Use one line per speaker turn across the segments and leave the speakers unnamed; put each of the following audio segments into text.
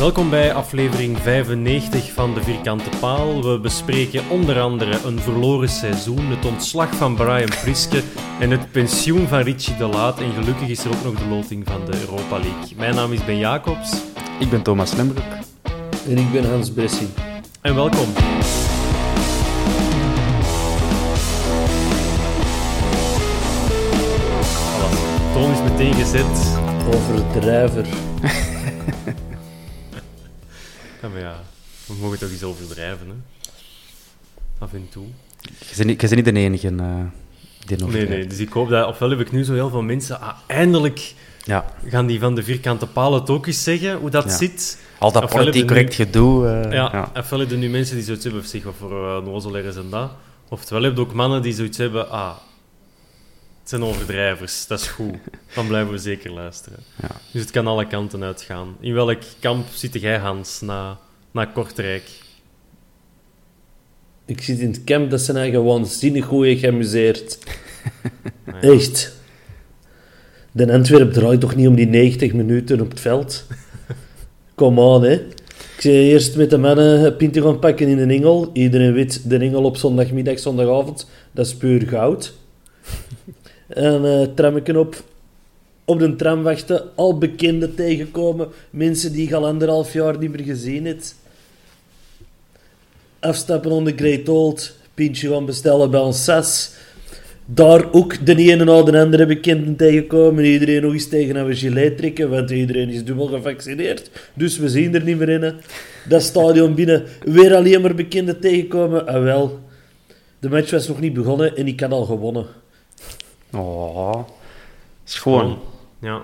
Welkom bij aflevering 95 van De Vierkante Paal. We bespreken onder andere een verloren seizoen, het ontslag van Brian Priske en het pensioen van Richie de Laat. En gelukkig is er ook nog de loting van de Europa League. Mijn naam is Ben Jacobs.
Ik ben Thomas Lembroek.
En ik ben Hans Bessie.
En welkom. Voilà, toon is meteen gezet.
Overdrijver.
Ja, maar ja, we mogen toch eens overdrijven, hè? Af en toe.
Je bent niet, je bent niet de enige uh, die nog
Nee, nee, dus ik hoop dat... Ofwel heb ik nu zo heel veel mensen... Ah, eindelijk
Ja,
gaan die van de vierkante palen het ook eens zeggen, hoe dat
Ja.
zit.
al dat
Ofwel
politiek
hebben nu-
correct gedoe. eh,
Ja,
ja.
ofwel heb je nu mensen die zoiets hebben, zeg, wat voor uh, nozelaar is en dat. Oftewel heb je ook mannen die zoiets hebben, ah, het zijn overdrijvers, dat is goed. Dan blijven we zeker luisteren.
Ja.
Dus het kan alle kanten uitgaan. In welk kamp zit jij, Hans, na, na Kortrijk?
Ik zit in het camp dat zijn eigen waanzinnig goed geamuseerd. Echt. De Antwerp draait toch niet om die 90 minuten op het veld? Kom aan, hè. Ik zei eerst met de mannen een pintje gaan pakken in een engel. Iedereen weet, de engel op zondagmiddag, zondagavond, dat is puur goud. En trammeken op. De tram wachten, al bekenden tegenkomen. Mensen die je al anderhalf jaar niet meer gezien hebt. Afstappen on the Great Old. Pintje gaan bestellen bij ons sas. Daar ook de ene na de andere bekenden tegenkomen. Iedereen nog eens tegen een gilet trekken, want iedereen is dubbel gevaccineerd. Dus we zien er niet meer in. Dat stadion binnen. Weer alleen maar bekenden tegenkomen. Ah wel. De match was nog niet begonnen en ik had al gewonnen.
Oh, schoon.
Ja.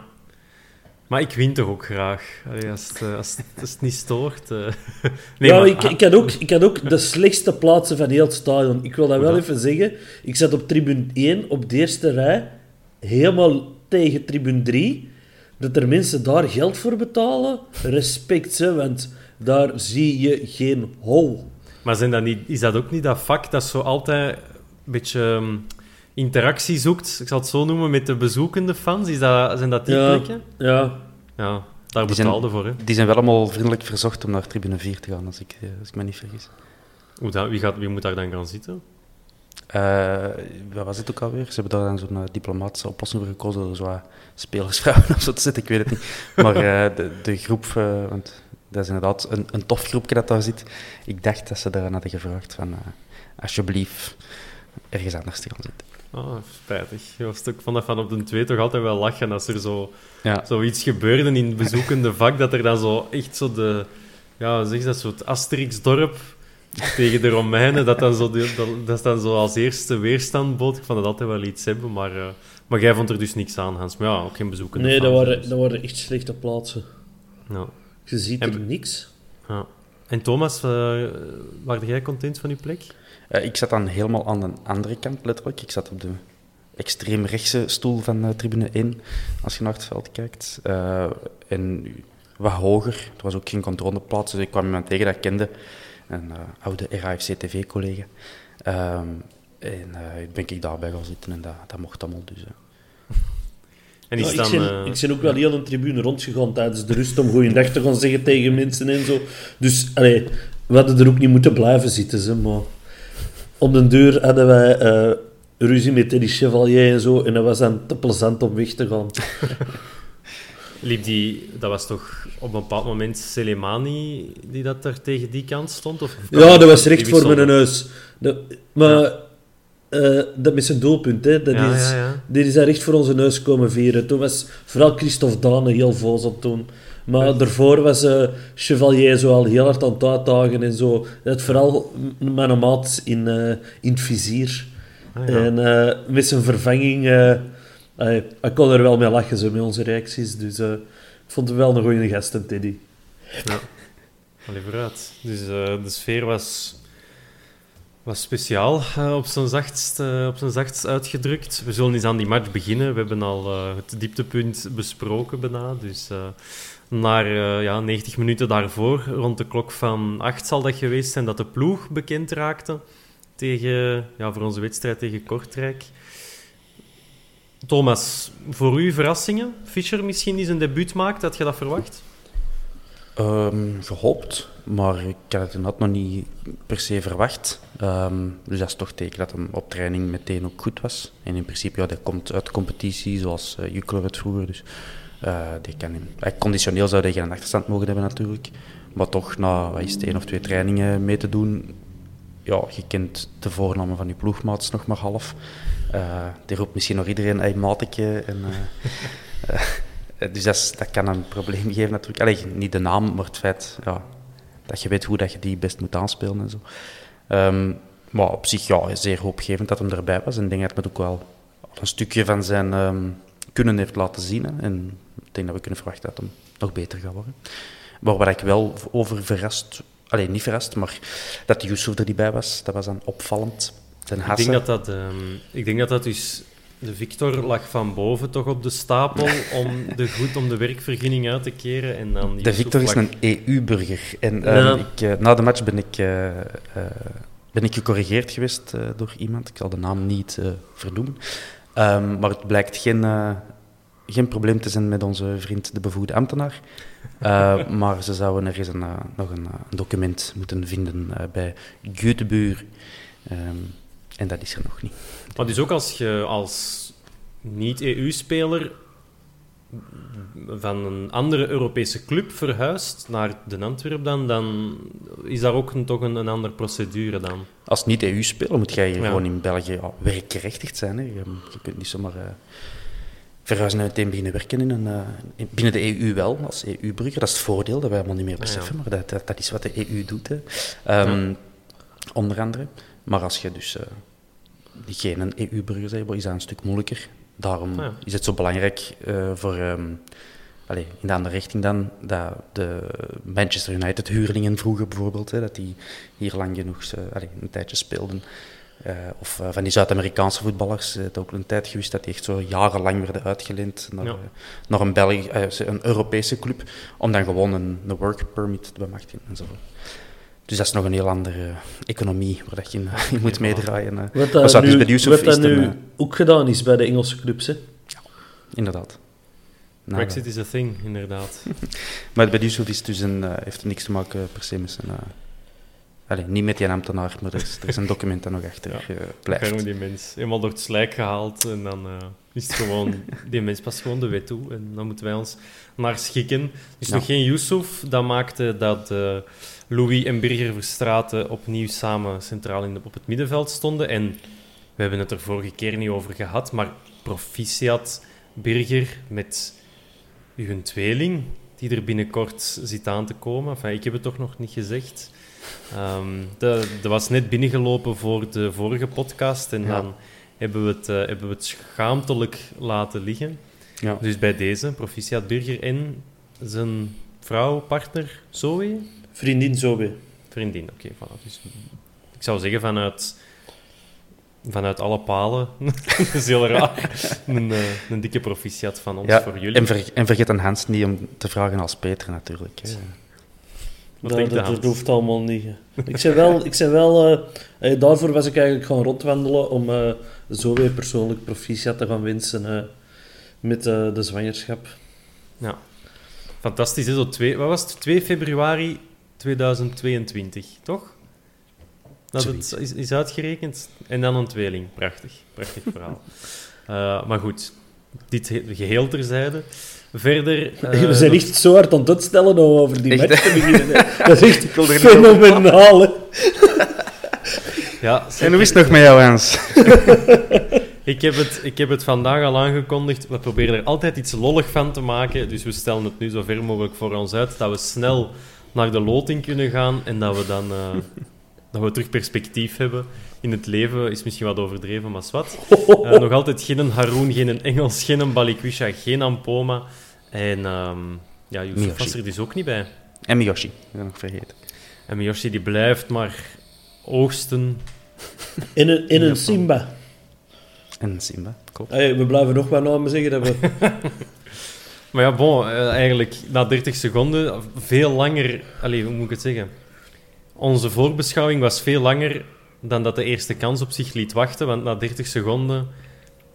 Maar ik win toch ook graag. Allee, als, het, eh, als, het, als het niet stoort. eh. Nee,
ja,
maar-
ik, ik, had ook, ik had ook de slechtste plaatsen van heel het stadion. Ik wil dat wel even zeggen. Ik zat op tribune 1 op de eerste rij, helemaal tegen tribune 3. Dat er mensen daar geld voor betalen, respect, hè, want daar zie je geen hol.
Maar zijn dat niet, is dat ook niet dat vak dat zo altijd een beetje ehm, interactie zoekt, ik zal het zo noemen, met de bezoekende fans? Is dat, zijn dat die
Ja,
plekken?
ja.
Ja, daar
Die zijn-
betaalde voor, hè.
Die zijn wel allemaal vriendelijk verzocht om naar tribune 4 te gaan, als ik, eh, als ik me niet vergis.
Hoe dat, wie, gaat, wie moet daar dan gaan zitten?
Eh, wat was het ook alweer? Ze hebben daar dan zo'n eh, diplomatische oplossing voor gekozen door zo wat spelersvrouwen of zo te zetten, ik weet het niet. Maar eh, de, de groep, eh, want dat is inderdaad een, een tof groepje dat daar zit. Ik dacht dat ze daaraan hadden gevraagd van, eh, alsjeblieft, ergens anders te gaan zitten.
Ah, spijtig. Ik was ook van dat van op de twee toch altijd wel lachen als er zo,
Ja,
zoiets gebeurde in het bezoekende vak, dat er dan zo echt zo de... Ja, zeg dat, soort Asterix-dorp tegen de Romeinen, dat dan zo, de- dat, dan zo als eerste weerstand bood. Ik vond dat altijd wel iets hebben, maar... eh, maar jij vond er dus niks aan, Hans. Maar ja, ook geen bezoekende
Nee, dat waren,
dus.
dat waren echt slechte plaatsen.
Ja,
Je ziet
En-
er niks.
ja. En Thomas, uh, waar jij content van je plek?
Eh, ik zat dan helemaal aan de andere kant, letterlijk. Ik zat op de extreem rechtse stoel van eh, tribune 1, als je naar het veld kijkt. Eh, en wat hoger. Er was ook geen controleplaats, dus ik kwam iemand tegen dat ik kende. Een eh, oude RAFC-TV-collega. Ehm, en uh, ben ik daarbij gaan zitten en dat, dat mocht allemaal dus.
En
ben,
eh,
ik ben ook wel heel een tribune rondgegaan tijdens de rust om goeiedag te gaan zeggen tegen mensen en zo. Dus allee, we hadden er ook niet moeten blijven zitten, ze, maar om de deur hadden wij eh, ruzie met Eddie Chevalier en zo en dat was dan te plezant om weg te gaan.
liep die, dat was toch op een bepaald moment Selemani die dat er tegen die kant stond? Of,
Ja, dat was recht voor mijn huis. Dat, maar eh, dat met zijn doelpunt, hè, dat
Ja,
is,
ja.
die is daar recht voor onze neus komen vieren. Toen was vooral Christophe Dane heel voos op toen. Maar daarvoor was eh, Chevalier zo al heel hard aan het uitdagen en zo. Het vooral m- mijn maat in, eh, in het vizier.
Ah, ja.
En eh, met zijn vervanging... eh, ik kon er wel mee lachen, zo, met onze reacties. Dus ik vond hem wel een goede gast, een Teddy.
Ja. Allee, vooruit. Dus de sfeer was, was speciaal, op zijn zachtst, op zijn zachtst uitgedrukt. We zullen eens aan die match beginnen. We hebben al het dieptepunt besproken bijna. Dus naar eh, ja, 90 minuten daarvoor, rond de klok van 8 zal dat geweest zijn, dat de ploeg bekend raakte tegen, ja, voor onze wedstrijd tegen Kortrijk. Thomas, voor u verrassingen? Fischer misschien die zijn debuut maakt, had je dat verwacht?
Ehm, gehoopt, maar ik had het nog niet per se verwacht. Ehm, dus dat is toch teken dat hem op training meteen ook goed was. En in principe, ja, dat komt uit de competitie, zoals uh, Jukler het vroeger. Dus die kan uh, conditioneel zou hij geen achterstand mogen hebben natuurlijk. Maar toch, na wat is het, één of twee trainingen mee te doen, ja, je kent de voornamen van je ploegmaats nog maar half. Uh, die roept misschien nog iedereen, hey, mateke. En, dus dat, kan een probleem geven natuurlijk. Allee, niet de naam, maar het feit ja, dat je weet hoe dat je die best moet aanspelen en zo. Um, maar op zich ja, zeer hoopgevend dat hem erbij was. En ik denk dat het ook wel een stukje van zijn um, kunnen heeft laten zien. Hè. En ik denk dat we kunnen verwachten dat hem nog beter gaat worden. Maar waar ik wel over verrast, alleen niet verrast, maar dat Yusuf er niet bij was, dat was dan opvallend. Ten
ik denk dat dat, um, ik denk dat dat dus de Victor lag van boven toch op de stapel om de, goed, om de werkvergunning uit te keren. En dan
de Victor is een EU-burger. En ja. um, ik, uh, na de match ben ik, uh, uh, ben ik gecorrigeerd geweest door iemand. Ik zal de naam niet vernoemen. Um, maar het blijkt geen, geen probleem te zijn met onze vriend de bevoegde ambtenaar. maar ze zouden ergens een, nog een, document moeten vinden bij Göteborg. Um, en dat is er nog niet.
Maar dus ook als je als niet-EU-speler van een andere Europese club verhuist naar de Antwerp dan, dan is daar ook een, toch een, een andere procedure dan.
Als niet-EU-speler moet jij ja. gewoon in België ja, werkgerechtigd zijn. Hè. Je, je kunt niet zomaar uh, verhuizen en meteen beginnen werken in een, uh, in, binnen de EU wel, als EU-burger. Dat is het voordeel dat wij allemaal niet meer beseffen, ja. maar dat, dat, dat, is wat de EU doet. Hè. Um, onder andere. Maar als je dus... Uh, geen EU-burgers hebben, is dat een stuk moeilijker. Daarom ja. is het zo belangrijk uh, voor, um, allez, in de andere richting dan, dat de Manchester United huurlingen vroeger bijvoorbeeld, hè, dat die hier lang genoeg uh, allez, een tijdje speelden. Uh, of van die Zuid-Amerikaanse voetballers, het ook een tijd geweest dat die echt zo jarenlang werden uitgeleend naar, ja. naar een, België, een Europese club, om dan gewoon een, een work permit te bemachtigen enzovoort. Dus dat is nog een heel andere economie waar dat je in, in moet meedraaien.
Wat dat
dus
nu,
bij Yusuf
wat dat nu
een,
ook gedaan is bij de Engelse clubs, hè?
Ja, inderdaad.
Nou, Brexit is a thing, inderdaad.
maar bij Yusuf is dus een, uh, heeft het niks te maken per se met zijn... Uh, niet met die ambtenaar, maar er is, er is een document dat nog achter ja, uh, blijft.
Dan die mens helemaal door het slijk gehaald en dan is het gewoon... die mens past gewoon de wet toe en dan moeten wij ons naar schikken. Dus ja. nog geen Yusuf, dat maakte dat... Louis en Birger Verstraeten opnieuw samen centraal in de, op het middenveld stonden. En we hebben het er vorige keer niet over gehad, maar proficiat Birger met uw tweeling, die er binnenkort zit aan te komen. Enfin, ik heb het toch nog niet gezegd. Um, dat, dat was net binnengelopen voor de vorige podcast en ja. dan hebben we, het, uh, hebben we het schaamtelijk laten liggen.
Ja.
Dus bij deze, proficiat Birger en zijn vrouw, partner, Zoe,
Vriendin Zoe.
Vriendin, oké. Okay, voilà. dus, ik zou zeggen vanuit vanuit alle palen. dat is heel raar. Een, eh, een dikke proficiat van ons
Ja,
voor jullie.
en, ver- en vergeet aan Hans niet om te vragen als Peter natuurlijk. hè.
Wat
dat, hoeft allemaal niet. Ik zei wel, ik zei wel eh, eh, daarvoor was ik eigenlijk gaan rondwandelen om eh, zo weer persoonlijk proficiat te gaan wensen eh, met de zwangerschap.
Ja. Fantastisch, hè? Zo twee, wat was het? 2 februari 2022, toch? Dat het is, is uitgerekend. En dan een tweeling. Prachtig. Prachtig verhaal. Eh, maar goed, dit he- geheel terzijde. Verder... eh,
We zijn echt zo hard aan het uitstellen om over die
Echt,
match te beginnen. hè. Dat is echt fenomenaal.
Ja,
En hoe is het nog met jou, Hans?
Ik heb, het, ik heb het vandaag al aangekondigd. We proberen er altijd iets lollig van te maken. Dus we stellen het nu zo ver mogelijk voor ons uit. Dat we snel naar de loting kunnen gaan. En dat we dan eh, dat we terug perspectief hebben. In het leven is misschien wat overdreven, maar zwart. Eh, nog altijd geen Haroon, geen Engels, geen Balikwisha, geen Ampoma. En ehm ja, Yusuf was er dus ook niet bij.
En Miyoshi, ik ben nog vergeten.
En Miyoshi die blijft maar oogsten.
In een, in een Simba.
En Simba, klopt.
Hey, we blijven nog wat namen zeggen. Dat we...
Maar ja, bon, eh, eigenlijk na 30 seconden veel langer. Allee, hoe moet ik het zeggen? Onze voorbeschouwing was veel langer dan dat de eerste kans op zich liet wachten. Want na 30 seconden.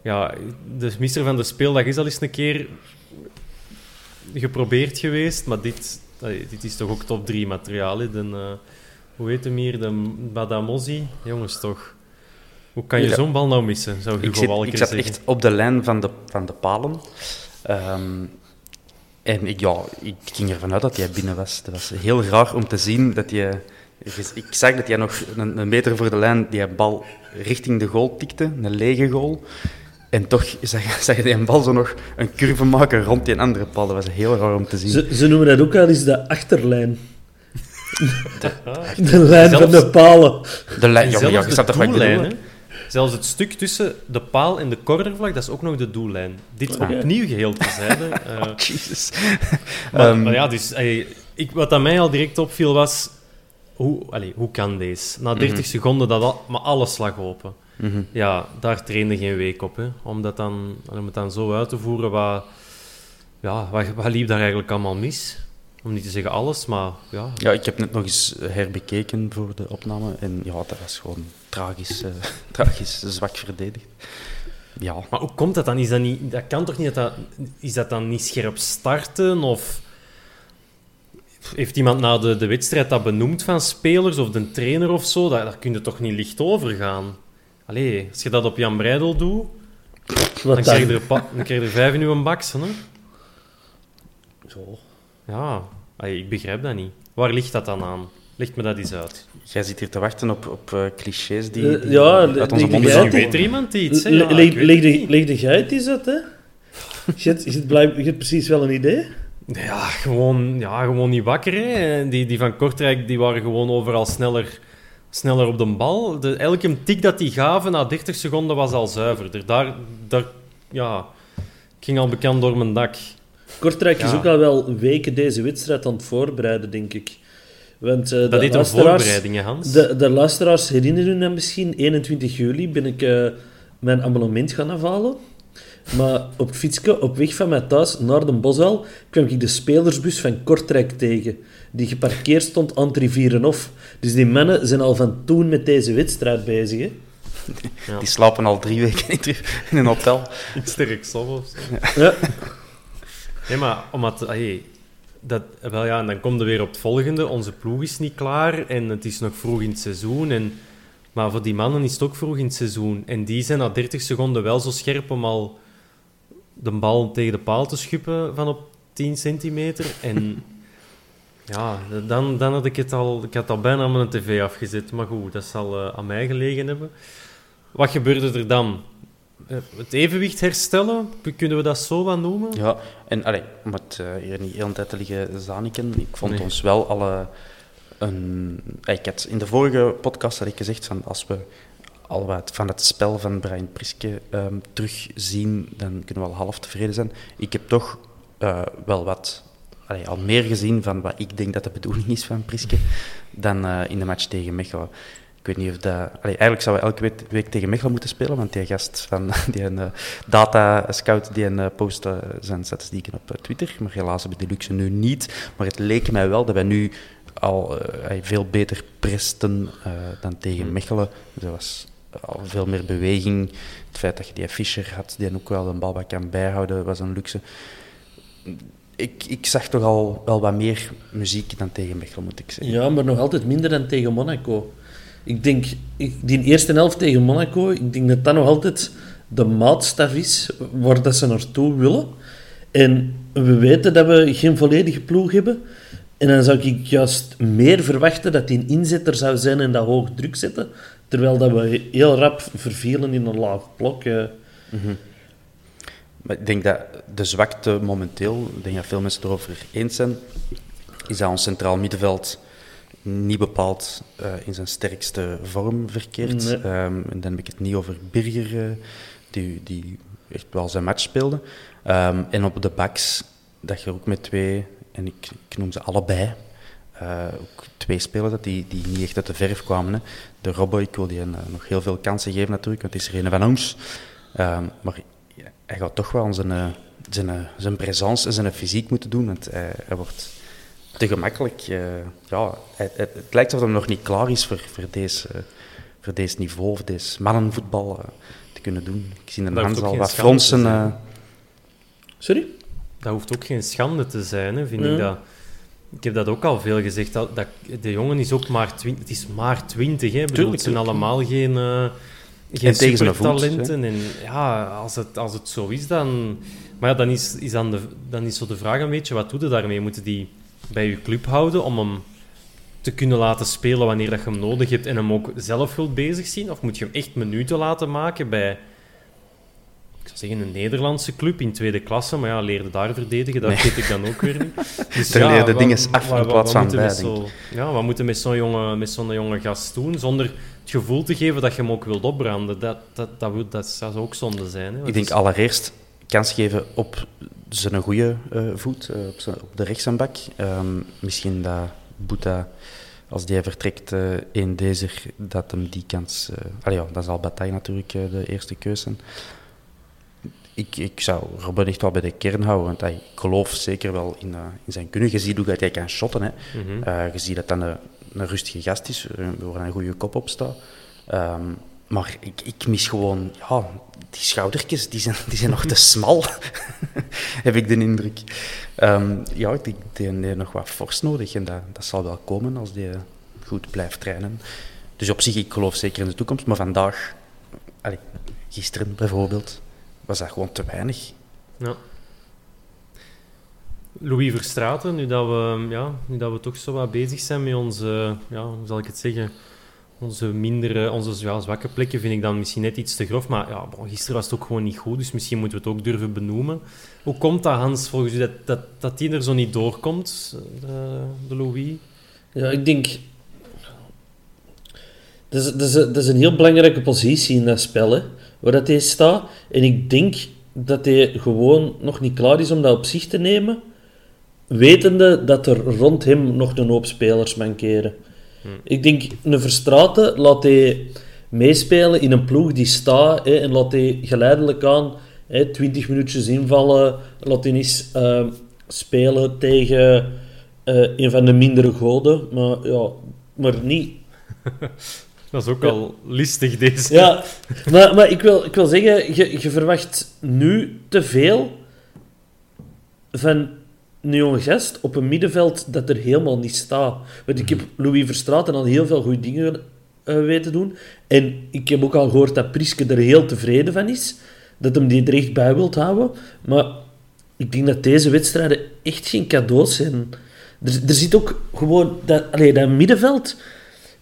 Ja, de mister van de speeldag is al eens een keer geprobeerd geweest. Maar dit, dit is toch ook top 3 materiaal. hè? De, eh, hoe heet hem hier? De Badamosi? Jongens, toch. Hoe kan je
Ja.
zo'n bal nou missen? Zou
Ik, zit, ik zat
zeggen.
echt op de lijn van de, van de palen. Ehm, en ik, ja, ik ging ervan uit dat hij binnen was. Het was heel raar om te zien dat je... Ik zag dat hij nog een, een meter voor de lijn die bal richting de goal tikte, een lege goal. En toch zag, zag je die bal zo nog een curve maken rond die andere paal. Dat was heel raar om te zien.
Ze, ze noemen dat ook al eens de achterlijn. De lijn
Zelfs-
van de palen.
de lijn,
En
ja, je toch
Zelfs het stuk tussen de paal en de cornervlag, dat is ook nog de doellijn. Dit opnieuw geheel terzijde. eh
Jezus.
maar, maar ja, dus, ey, ik, wat aan mij al direct opviel was... Hoe, hoe kan deze? Na 30 seconden, dat al, maar alles lag open.
mhm.
Ja, daar trainde geen week op. Hè. Om, dat dan, om het dan zo uit te voeren, wat, ja, wat, wat liep daar eigenlijk allemaal mis? Om niet te zeggen alles, maar ja,
Ja, ik heb net nog eens herbekeken voor de opname. En ja, dat was gewoon tragisch, eh, tragisch zwak verdedigd. Ja,
Maar hoe komt dat dan? Is dat, niet, dat kan toch niet dat, dat Is dat dan niet scherp starten? Of heeft iemand na de, de wedstrijd dat benoemd van spelers of de trainer of zo? Daar, daar kun je toch niet licht over gaan? Allee, als je dat op Jan Breidel doet, dan krijg je er, pa- dan krijg je er vijf in uw baks. Hè?
Zo.
Ja, ik begrijp dat niet. Waar ligt dat dan aan? Ligt me dat eens uit.
jij zit hier te wachten op, op eh, clichés die,
Eh,
die
ja,
uit onze
die- die
mond komen.
weet er iemand iets. hè? Ja,
Leg
het
dat, hè? Je hebt, je, hebt blij- je hebt precies wel een idee.
Ja, gewoon, ja, gewoon niet wakker. Hè. Die, die van Kortrijk die waren gewoon overal sneller, sneller op de bal. De, elke tik dat die gaven na 30 seconden was al zuiverder. Daar, daar, ja, ik ging al bekend door mijn dak.
Kortrijk is
Ja.
ook al wel weken deze wedstrijd aan het voorbereiden, denk ik. Want, eh,
Dat
de
heet een voorbereiding, Hans.
De, de luisteraars herinneren dat misschien. 21 juli ben ik eh, mijn abonnement gaan afhalen. Maar op het fietsje, op weg van mijn thuis naar de Boshal, kwam ik de spelersbus van Kortrijk tegen. Die geparkeerd stond aan het Rivierenhof. Dus die mannen zijn al van toen met deze wedstrijd bezig. Hè?
Die slapen al drie weken in een hotel.
Sterk, of zo.
Ja.
Nee, maar omdat... Hey, dat, wel ja, en dan komt er weer op het volgende. Onze ploeg is niet klaar en het is nog vroeg in het seizoen. En, maar voor die mannen is het ook vroeg in het seizoen. En die zijn na 30 seconden wel zo scherp om al de bal tegen de paal te schuppen van op 10 centimeter. En ja, dan, dan had ik het al... Ik had al bijna mijn tv afgezet. Maar goed, dat zal eh, aan mij gelegen hebben. Wat gebeurde er dan? Eh, Het evenwicht herstellen? Kunnen we dat zo wat noemen?
Ja, en allee, om het eh, hier niet heel tijd te liggen zaniken, ik vond
Nee.
ons wel alle een... eh, Ik had, in de vorige podcast had ik gezegd van als we al wat van het spel van Brian Priske ehm, terugzien, dan kunnen we al half tevreden zijn. Ik heb toch wel wat, allee, al meer gezien van wat ik denk dat de bedoeling is van Priske dan in de match tegen Mechelen. Ik weet niet of dat... Allee, eigenlijk zouden we elke week, week tegen Mechelen moeten spelen, want die gast van die een, eh, data scout die een uh, post uh, zijn statistieken op Twitter. Maar helaas hebben we die luxe nu niet. Maar het leek mij wel dat wij nu al veel beter presten dan tegen hmm. Mechelen. Dus er was al veel meer beweging. Het feit dat je die Fischer had, die ook wel een bal kan bijhouden, was een luxe. Ik, ik zag toch al wel wat meer muziek dan tegen Mechelen, moet ik zeggen.
Ja, maar nog altijd minder dan tegen Monaco. Ik denk, die eerste helft tegen Monaco, ik denk dat dat nog altijd de maatstaf is waar dat ze naartoe willen. En we weten dat we geen volledige ploeg hebben. En dan zou ik juist meer verwachten dat die een inzetter zou zijn en dat hoog druk zetten. Terwijl dat we heel rap vervielen in een laag blok. Mm
-hmm. Maar ik denk dat de zwakte momenteel, ik denk dat veel mensen erover eens zijn, is dat ons centraal middenveld niet bepaald uh, in zijn sterkste vorm verkeert. Nee. Um, en dan heb ik het niet over Birger, uh, die, die echt wel zijn match speelde. Um, en op de backs, dat je ook met twee, en ik, ik noem ze allebei, uh, ook twee spelers dat die, die niet echt uit de verf kwamen. Hè. De Robbo, ik wil die nog heel veel kansen geven natuurlijk, want het is er een van ons. Um, maar hij gaat toch wel zijn, zijn, zijn presence en zijn fysiek moeten doen, want hij, hij wordt te gemakkelijk. Uh, ja, het, het, het, lijkt alsof hij nog niet klaar is voor, voor, deze, voor deze niveau, voor deze mannenvoetbal uh, te kunnen doen. Ik zie een Hans al wat fronsen. Uh...
Sorry?
Dat hoeft ook geen schande te zijn, hè, vind ik dat. Ik heb dat ook al veel gezegd. Dat, dat de jongen is ook maar twintig. Het is maar twintig. Het zijn allemaal geen, geen supertalenten. En ja, als het, als het zo is, dan. Maar ja, dan is, is dan, de, dan is zo de vraag een beetje: wat doe je daarmee? Moeten die bij je club houden om hem te kunnen laten spelen wanneer dat je hem nodig hebt en hem ook zelf wilt bezig zien? Of moet je hem echt minuten laten maken bij, ik zou zeggen, een Nederlandse club in tweede klasse? Maar ja, leerde daar verdedigen, dat nee. weet ik dan ook weer niet.
Dus ja, leerde dingen af in plaats van bij,
zo, Ja, wat moeten we met zo'n jonge, met zo'n jonge gast doen, zonder het gevoel te geven dat je hem ook wilt opbranden? Dat, dat, dat, dat, dat zou ook zonde zijn. Hè?
Ik denk allereerst kans geven op zijn goede uh, voet, uh, op, op, de rechtsaanbak. Um, misschien dat Boeta, als die vertrekt uh, in deze, dat hem die kans... allee, ja, dat zal Bataille natuurlijk de eerste keuze. Ik, ik zou Robben echt wel bij de kern houden, want hij, ik geloof zeker wel in, in zijn kunnen. Je ziet hoe hij kan shotten. Hè. Mm -hmm. je ziet dat dat een, een rustige gast is, waar een goede kop op staat. Um, maar ik, ik mis gewoon, ja, die schoudertjes, die zijn, die zijn nog te smal, heb ik de indruk. Um, ja, die, die heeft nog wat fors nodig en dat, dat zal wel komen als die goed blijft trainen. Dus op zich, ik geloof zeker in de toekomst, maar vandaag, allez, gisteren bijvoorbeeld, was dat gewoon te weinig.
Ja. Louis Verstraten, nu dat, we, ja, nu dat we toch zo wat bezig zijn met onze, ja, hoe zal ik het zeggen, onze mindere, onze ja, zwakke plekken vind ik dan misschien net iets te grof. Maar ja, gisteren was het ook gewoon niet goed, dus misschien moeten we het ook durven benoemen. Hoe komt dat, Hans, volgens u, dat, dat, dat die er zo niet doorkomt, de, de Louis?
Ja, ik denk... Dat is, is, is een heel belangrijke positie in dat spel, hè, waar dat hij staat. En ik denk dat hij gewoon nog niet klaar is om dat op zich te nemen, wetende dat er rond hem nog een hoop spelers mankeren. Ik denk, een Verstraten laat hij meespelen in een ploeg die staat hè, en laat hij geleidelijk aan hè, 20 minuutjes invallen, laat hij eens uh, spelen tegen uh, een van de mindere goden, maar, ja, maar niet...
Dat is ook ja. al listig, deze.
Ja, maar, maar ik, wil, ik wil zeggen, je, je verwacht nu te veel van een jonge gast op een middenveld dat er helemaal niet staat. Want ik heb Louis Verstraeten al heel veel goede dingen uh, weten doen. En ik heb ook al gehoord dat Priske er heel tevreden van is. Dat hem die er echt bij wilt houden. Maar ik denk dat deze wedstrijden echt geen cadeaus zijn. Er, er zit ook gewoon... Dat, allee, dat middenveld...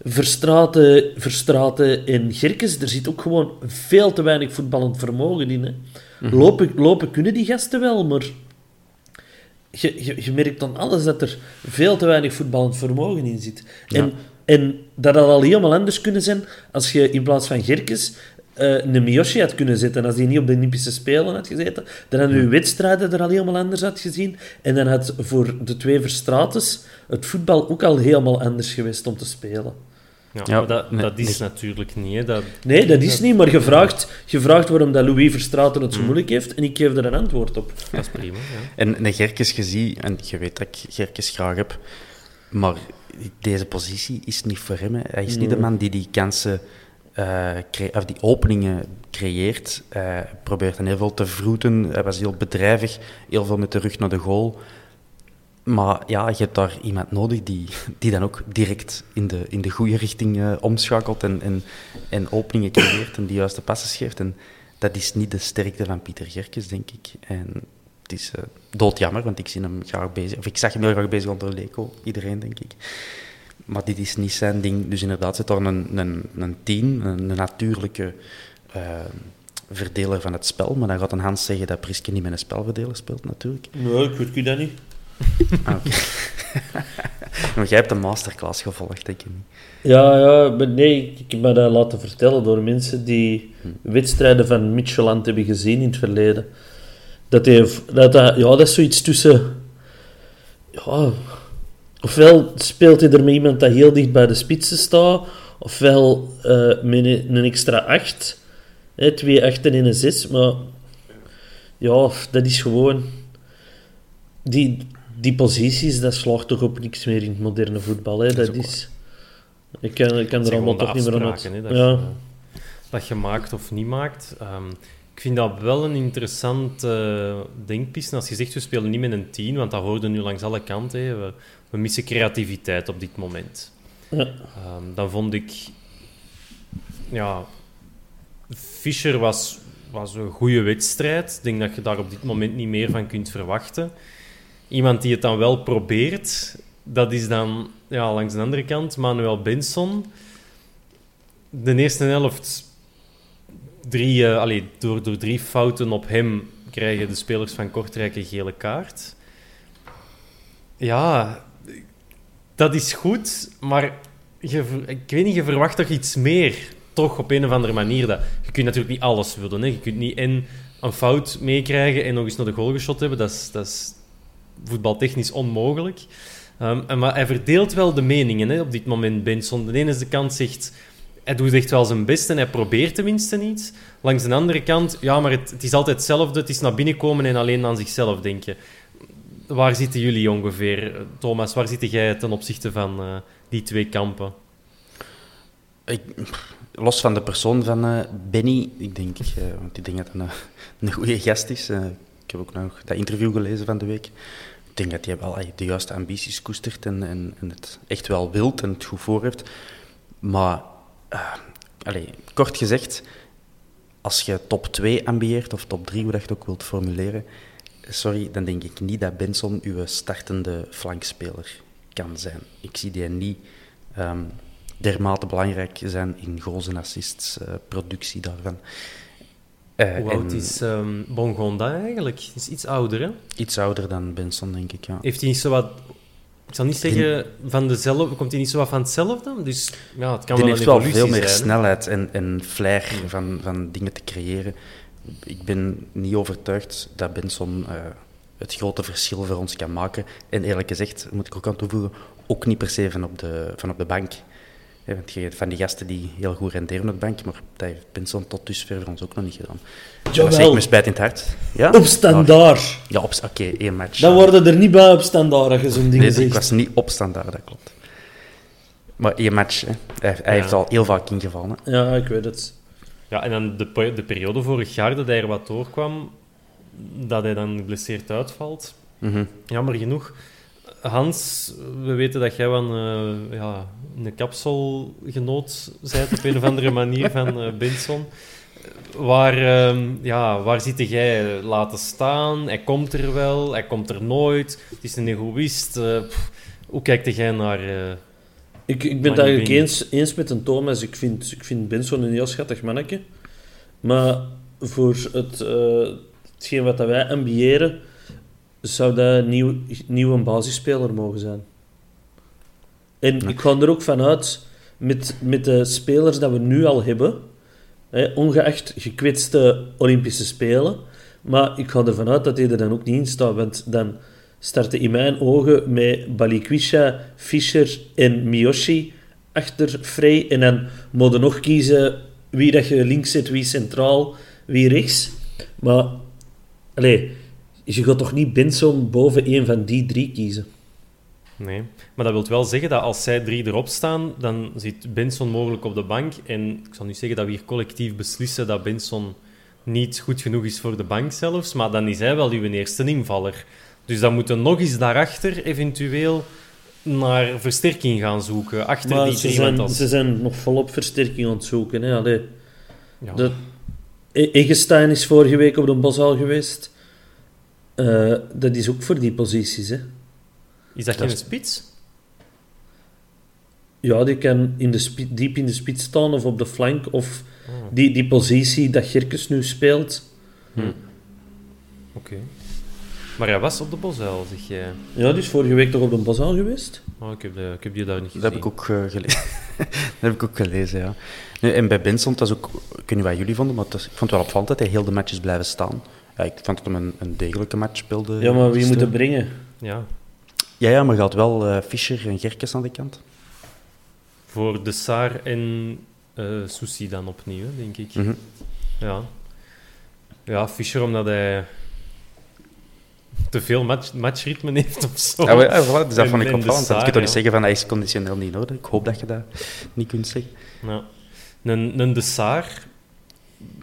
Verstraten, Verstraten en Gerkes, er zit ook gewoon veel te weinig voetballend vermogen in. Hè. Mhm. Lopen, lopen kunnen die gasten wel, maar je, je, merkt dan alles dat er veel te weinig voetballend vermogen in zit. En, en dat had al helemaal anders kunnen zijn als je in plaats van Gerkes uh, een Miyoshi had kunnen zetten. Als hij niet op de Olympische Spelen had gezeten, dan hadden je wedstrijden er al helemaal anders uitgezien. En dan had voor de twee Verstrates het voetbal ook al helemaal anders geweest om te spelen.
Ja,
Ja,
maar dat,
nee,
dat is
nee.
natuurlijk niet. Hè. Dat,
Nee, dat is niet, maar je vraagt, je vraagt waarom dat Louis Verstraeten
Mm.
het zo moeilijk heeft en ik geef er een antwoord op.
dat is prima. Ja.
En de Gerkes gezien, en je weet dat ik Gerkes graag heb, maar deze positie is niet voor hem. hè. Hij is niet de man die die kansen, eh, cre- of die openingen creëert. Hij probeert dan heel veel te vroeten. Hij was heel bedrijvig, heel veel met de rug naar de goal. Maar ja, je hebt daar iemand nodig die, die dan ook direct in de, in de goede richting eh, omschakelt en, en, en openingen creëert en de juiste passes geeft. En dat is niet de sterkte van Pieter Gerkes, denk ik. En het is eh, doodjammer, want ik zie hem graag bezig. Of ik zag hem heel graag bezig onder Leco, iedereen, denk ik. Maar dit is niet zijn ding. Dus inderdaad zit daar een, een, een team, een, natuurlijke eh, verdeler van het spel. Maar dan gaat een Hans zeggen dat Priske niet met een spelverdeler speelt, natuurlijk.
Nee, ik weet dat niet.
Ah, maar jij hebt een masterclass gevolgd, denk ik niet.
Ja, ja, nee, ik heb me dat laten vertellen door mensen die wedstrijden van Mitchelland hebben gezien in het verleden. Dat, hij, dat, dat, ja, dat is zoiets tussen... Ja, ofwel speelt hij er met iemand dat heel dicht bij de spitsen staat, ofwel eh, met een, een extra acht. Hè, twee achten en een zes, maar... Ja, dat is gewoon... Die, die posities, dat slaagt toch op niks meer in het moderne voetbal. Hè? Dat, is... Ik kan, ik kan er allemaal toch niet meer aan uit.
dat,
Ja.
je, dat je maakt of niet maakt. Ehm, ik vind dat wel een interessant eh denkpiste. Als je zegt, we spelen niet met een 10, want dat hoorde nu langs alle kanten. hè. We, we missen creativiteit op dit moment.
Ja.
Ehm, dan vond ik... Ja... Fischer was, was een goede wedstrijd. Ik denk dat je daar op dit moment niet meer van kunt verwachten. Iemand die het dan wel probeert, dat is dan ja, langs de andere kant Manuel Benson. De eerste helft, drie, allee, door, door drie fouten op hem krijgen de spelers van Kortrijk een gele kaart. Ja, dat is goed, maar je, ik weet niet, je verwacht toch iets meer. Toch op een of andere manier. Dat, je kunt natuurlijk niet alles willen. Hè. Je kunt niet en een fout meekrijgen en nog eens naar de goal geschot hebben. Dat is, dat is voetbaltechnisch onmogelijk. Ehm, en maar hij verdeelt wel de meningen hè, op dit moment, Benson. De ene kant zegt, hij doet echt wel zijn best en hij probeert tenminste iets. Langs de andere kant, ja, maar het, is altijd hetzelfde. Het is naar binnen komen en alleen aan zichzelf denken. Waar zitten jullie ongeveer, Thomas? Waar zit jij ten opzichte van eh, die twee kampen?
Ik, los van de persoon van eh, Benny, ik denk, eh, want ik denk dat hij een, een goede gast is. Eh, ik heb ook nog dat interview gelezen van de week. Ik denk dat hij wel de juiste ambities koestert en, het echt wel wilt en het goed voor heeft. Maar, eh, kort gezegd, als je top 2 ambieert, of top 3, hoe dat je het ook wilt formuleren, sorry, dan denk ik niet dat Benson uw startende flankspeler kan zijn. Ik zie die niet ehm, dermate belangrijk zijn in goals en assists, eh, daarvan. Eh,
Hoe oud
en
is ehm Bongonda eigenlijk? Is iets ouder, hè?
Iets ouder dan Benson, denk ik, ja.
Heeft hij niet zo wat... Ik zal niet zeggen van dezelfde... Komt hij niet zo wat van hetzelfde? Dus ja, het kan
Die
wel
heeft wel veel meer
zijn,
snelheid en, en flair van, van dingen te creëren. Ik ben niet overtuigd dat Benson eh, het grote verschil voor ons kan maken. En eerlijk gezegd, moet ik ook aan toevoegen, ook niet per se van op de, van op de bank. Want je hebt van die gasten die heel goed renderen op de bank, maar dat heeft Benson tot dusver voor ons ook nog niet gedaan. Dat
Jawel,
met spijt in het hart. Ja?
op standaard.
Ja, op, oké, één match.
Dan worden er niet bij op standaard als je zo'n ding
Nee, ik was niet op standaard, dat klopt. Maar één match, hè. hij, hij
Ja.
heeft al heel vaak ingevallen. hè.
Ja, ik weet het.
Ja, en dan de, de periode vorig jaar dat hij er wat doorkwam, dat hij dan geblesseerd uitvalt.
Mhm.
Jammer genoeg. Hans, we weten dat jij wel een, eh, ja, een kapselgenoot bent op een of andere manier van eh, Benson. Waar, ehm, ja, waar zit jij laten staan? Hij komt er wel, hij komt er nooit. Het is een egoïst. eh, pff, hoe kijkt jij naar...
Ik, ik ben het eigenlijk eens, eens met een Thomas. Ik vind, ik vind Benson een heel schattig mannetje. Maar voor het, hetgeen wat wij ambiëren, zou dat een nieuw, nieuw een basisspeler mogen zijn. En ik ga er ook vanuit, met, met de spelers dat we nu al hebben, hè, ongeacht gekwetste Olympische Spelen, maar ik ga ervan uit dat hij er dan ook niet in staat, want dan starten in mijn ogen met Balikwisha, Fischer en Miyoshi achter Frey. En dan moet je nog kiezen wie dat je links zet, wie centraal, wie rechts. Maar, allee, je gaat toch niet Benson boven een van die drie kiezen?
Nee, maar dat wil wel zeggen dat als zij drie erop staan, dan zit Benson mogelijk op de bank. En ik zal nu zeggen dat we hier collectief beslissen dat Benson niet goed genoeg is voor de bank zelfs, maar dan is hij wel uw eerste invaller. Dus dan moeten nog eens daarachter eventueel naar versterking gaan zoeken. Achter
Maar
die
ze
drie.
zijn,
als-
ze zijn nog volop versterking aan het zoeken. Hè? Allee,
ja.
de, E- Eggestein is vorige week op de Bosal geweest. Eh, dat is ook voor die posities. Hè?
Is dat geen spits?
Ja, die kan in de spi- diep in de spits staan of op de flank. Of
Oh,
die, die positie dat Gerkes nu speelt.
Oké. Maar hij was op de Bosuil, zeg jij.
Ja, die is vorige week toch op de Bosal geweest?
Oh, ik, heb de, ik heb die daar niet gezien.
Dat heb ik ook, eh, gelezen. dat heb ik ook gelezen, ja. Nee, en bij Benson, dat is ook, ik weet niet wat jullie vonden, maar is- ik vond het wel opvallend dat hij heel de matches blijven staan. Ja, ik vond dat hem een, een degelijke match speelde.
Ja, maar wie
gisteren.
moet het brengen?
Ja,
Ja, ja, maar je had wel eh, Fischer en Gerkes aan de kant.
voor de Saar en eh Susi dan opnieuw, denk ik.
Mhm.
Ja. Ja, Fischer omdat hij te veel match, matchritme heeft of zo.
Ja, maar, ja, voilà, dus dat
En-
vond ik opvallend. Je kunt toch niet zeggen van hij is conditioneel niet nodig. Ik hoop dat je dat niet kunt zeggen.
Ja. Een, een de Saar,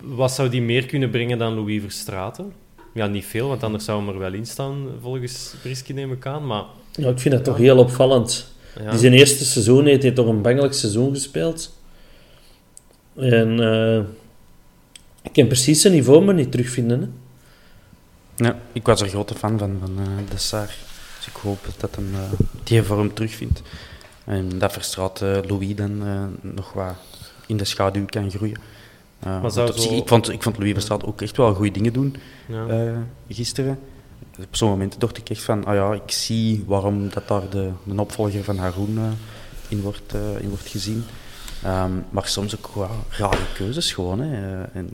wat zou die meer kunnen brengen dan Louis Verstraeten? Ja, niet veel, want anders zou hem er wel in staan, volgens Brisky neem ik aan. Maar
Ja, ik vind dat toch heel opvallend.
ja,
Die zijn eerste seizoen heeft hij toch een bangelijk seizoen gespeeld. En eh, ik kan precies zijn niveau maar niet terugvinden. Hè.
Ja, ik was er grote fan van, van eh, de Saar. Dus ik hoop dat hem eh, die vorm terugvindt. En dat Verstraat Louis dan eh, nog wat in de schaduw kan groeien.
Zou
op zich-
zo-
ik, vond, ik vond Louis Verstraat ook echt wel goede dingen doen
ja.
eh, gisteren. Op zo'n moment dacht ik echt van, ah ja, ik zie waarom dat daar de, de opvolger van Haroon eh, in, wordt, eh, in wordt gezien. Ehm, maar soms ook wel rare keuzes gewoon. Hè. En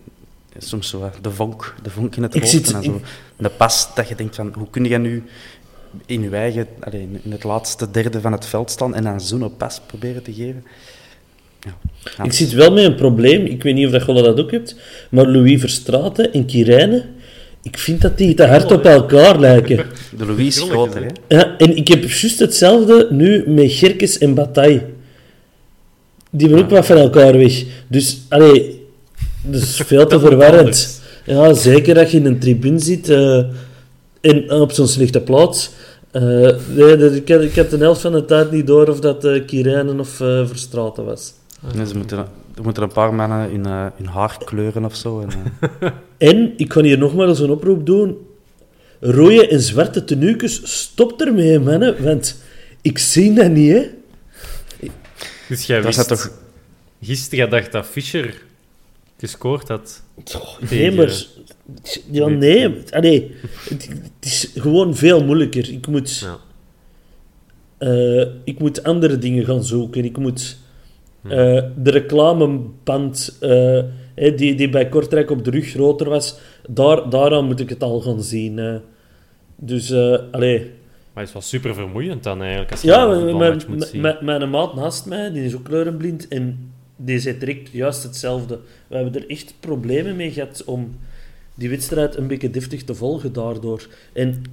soms zo de vonk, de vonk in het hoofd.
zit-
en dan zo de pas dat je denkt van, hoe kun je nu in je eigen, allee, in- in het laatste derde van het veld staan en dan zo'n pas proberen te geven? Ja.
Ik zit wel met een probleem. Ik weet niet of dat je dat ook hebt. Maar Louis Verstraeten en Kirijnen, ik vind dat die te hard op elkaar lijken.
De Louis is groter,
hè.
Ja, en ik heb juist hetzelfde nu met Gerkes en Bataille. Die hebben ook wat van elkaar weg. Dus, allee, dat is veel te verwarrend. Ja, zeker dat je in een tribune zit eh, en op zo'n slechte plaats. Eh, nee, dat- ik, had, ik had de helft van de tijd niet door of dat eh Kirijnen of eh Verstraeten was.
Nee, ze moeten, er moeten een paar mannen in, eh, in haar kleuren of zo. En, eh,
En, ik kan hier nog maar eens een oproep doen. Rode en zwarte tenuukes, stop ermee, mannen. Want ik zie dat niet, hè.
Dus jij
dat
wist
toch...
gisteren dacht dat Fischer gescoord had.
Nee,
Tegen-
maar... Ja, nee. Allee, het, het is gewoon veel moeilijker. Ik moet,
Ja.
eh, ik moet andere dingen gaan zoeken. Ik moet de reclameband eh, die, die bij Kortrijk op de rug groter was, daar, daaraan moet ik het al gaan zien. eh. Dus, eh allee...
Maar het is wel super vermoeiend dan eigenlijk, als je
Ja, mijn, mijn, maat naast mij, die is ook kleurenblind en die zei direct juist hetzelfde. We hebben er echt problemen mee gehad om die wedstrijd een beetje deftig te volgen daardoor. En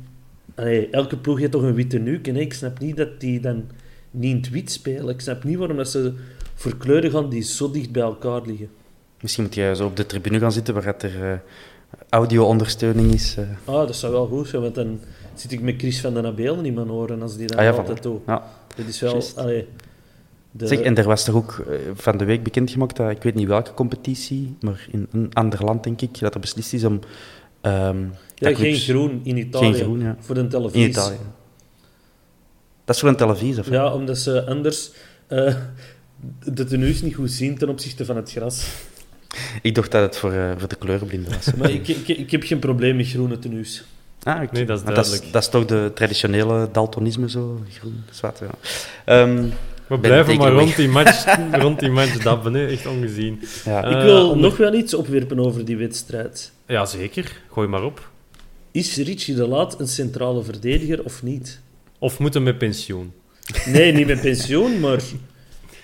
allee, elke ploeg heeft toch een witte nuuk en ik snap niet dat die dan niet in het wit spelen. Ik snap niet waarom dat ze voor kleuren gaan die zo dicht bij elkaar liggen.
Misschien moet jij zo op de tribune gaan zitten waar het er eh, audio-ondersteuning is. eh.
Ah, dat zou wel goed zijn, want dan zit ik met Chris van den Abelen in mijn oren als die dat
Ah ja,
altijd doet.
Ja.
Dat is wel...
Juist.
Allee, de,
Zeg, en er was toch ook eh, van de week bekendgemaakt dat, ik weet niet welke competitie, maar in een ander land denk ik, dat er beslist is om... ehm,
ja, geen groen in Italië.
Geen groen, ja.
Voor de televisie.
In Italië. Dat is voor een televisie, of?
Ja, omdat ze anders de tenues niet goed zien ten opzichte van het gras.
Ik dacht dat het voor, eh, voor de kleurenblinden was.
Maar ik, ik, ik heb geen probleem met groene tenues.
Ah.
Nee, dat is
Maar dat, is,
duidelijk.
dat is toch de traditionele daltonisme, zo? Groen, zwart, ja. Ehm,
We blijven maar rond die match, rond die match dabben, hè. echt ongezien.
ja.
Eh,
ik wil
onder-
nog wel iets opwerpen over die wedstrijd.
Ja, zeker. Gooi maar op.
Is Richie de Laat een centrale verdediger of niet?
Of moeten met pensioen.
Nee, niet met pensioen, maar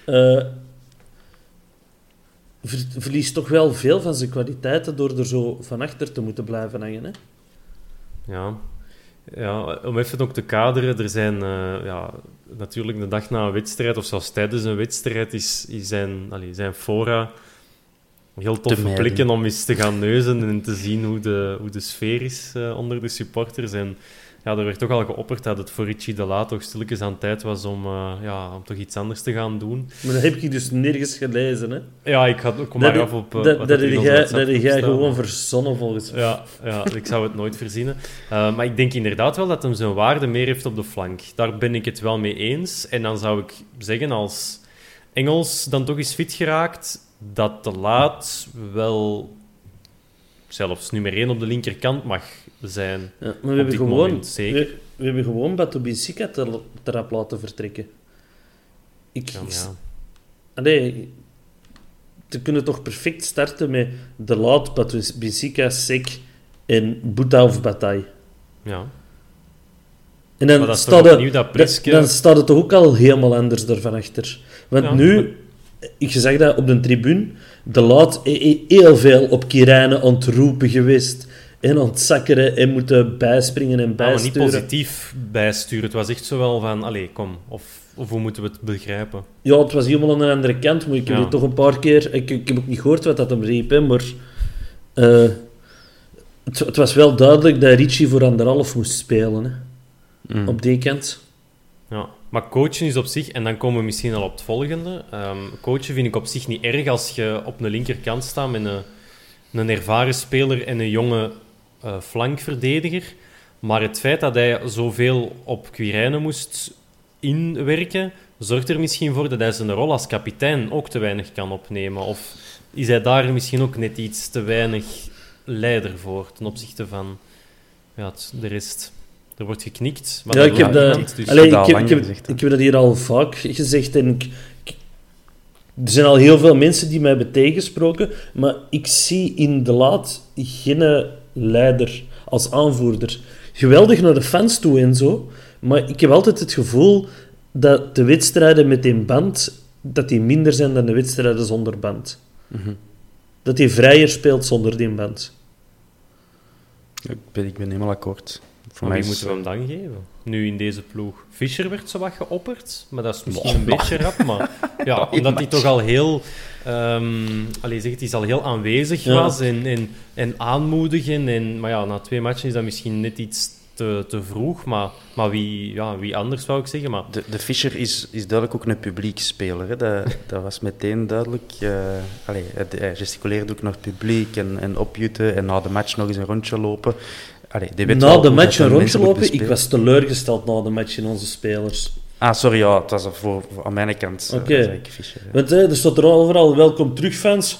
eh, ver- verliest toch wel veel van zijn kwaliteiten door er zo van achter te moeten blijven hangen. Hè?
Ja. ja, om even ook te kaderen, er zijn eh, ja, natuurlijk de dag na een wedstrijd, of zelfs tijdens een wedstrijd, is, is zijn, allee, zijn fora heel toffe plekken om eens te gaan neuzen en te zien hoe de, hoe de sfeer is eh, onder de supporters. En ja, er werd toch al geopperd dat het voor Richie de La toch stilletjes aan tijd was om, eh, ja, om toch iets anders te gaan doen.
Maar dat heb ik dus nergens gelezen. Hè?
Ja, ik had, kom
dat
maar af op eh,
dat, dat heb jij, gewoon verzonnen volgens mij.
Ja, ja, ik zou het nooit verzinnen. Eh, maar ik denk inderdaad wel dat hem zijn waarde meer heeft op de flank. Daar ben ik het wel mee eens. En dan zou ik zeggen, als Engels dan toch is fit geraakt, dat te laat wel zelfs nummer 1 op de linkerkant mag zijn.
Ja, maar we hebben, gewoon,
moment, zeker.
we, we hebben gewoon te trap laten vertrekken. Ik,
Ja, ja.
Allee, te kunnen toch perfect starten met De Laat, Batubisika, Sek en Boeta of Bataille.
ja.
En dan staat het-
dat
dan,
Priske-
dan staat het toch ook al helemaal anders ervan achter. Want
Ja,
nu, ik zeg dat op de tribune, De Laat is is heel veel op Kirijnen aan het roepen geweest. En aan het zakkeren en moeten bijspringen en
Ja, maar niet
bijsturen.
positief bijsturen. Het was echt zo wel van, allee, kom. Of, of hoe moeten we het begrijpen?
Ja, het was helemaal aan de andere kant, maar ik heb
Ja.
het toch een paar keer... Ik, ik heb ook niet gehoord wat dat hem riep, hè, maar... eh, het, het was wel duidelijk dat Richie voor anderhalf moest spelen, hè,
Mm.
op die kant.
Ja, maar coachen is op zich, en dan komen we misschien al op het volgende. Ehm, coachen vind ik op zich niet erg als je op een linkerkant staat met een, een ervaren speler en een jonge eh, flankverdediger. Maar het feit dat hij zoveel op Quirijnen moest inwerken, zorgt er misschien voor dat hij zijn rol als kapitein ook te weinig kan opnemen. Of is hij daar misschien ook net iets te weinig leider voor ten opzichte van ja, het- de rest? Er wordt geknikt. Maar
ja,
dat
ik heb, dat,
dus-
Allee, ik, heb, ik, heb,
gezegd,
ik heb dat hier al vaak gezegd en ik, ik- er zijn al heel veel mensen die mij hebben tegensproken, maar ik zie in De Laat geen leider als aanvoerder. Geweldig naar de fans toe en zo, maar ik heb altijd het gevoel dat de wedstrijden met een band dat die minder zijn dan de wedstrijden zonder band.
Mhm.
Dat hij vrijer speelt zonder die band.
Ik ben, ik ben helemaal akkoord. Voor
Maar wie moeten we hem dan geven? Nu in deze ploeg. Fischer werd zo wat geopperd, maar dat is misschien een beetje rap. Maar ja, omdat hij toch al heel, ehm allee, zeg het, hij is al heel aanwezig
Ja.
was en, en, en aanmoedigen. En, maar ja, na twee matchen is dat misschien net iets te, te vroeg. Maar, maar wie, ja, wie anders zou ik zeggen. Maar
de, de Fischer is, is duidelijk ook een publiekspeler. Hè. Dat, dat was meteen duidelijk. eh allee, hij, hij gesticuleerde ook naar het publiek en, en opjutten en na de match nog eens een rondje lopen. Allee,
Na de match een rondje lopen, ik was teleurgesteld na de match in onze spelers.
Ah, sorry, ja, het was er voor, voor- aan mijn kant. eh,
Oké. Want hè, er staat er overal welkom terug fans.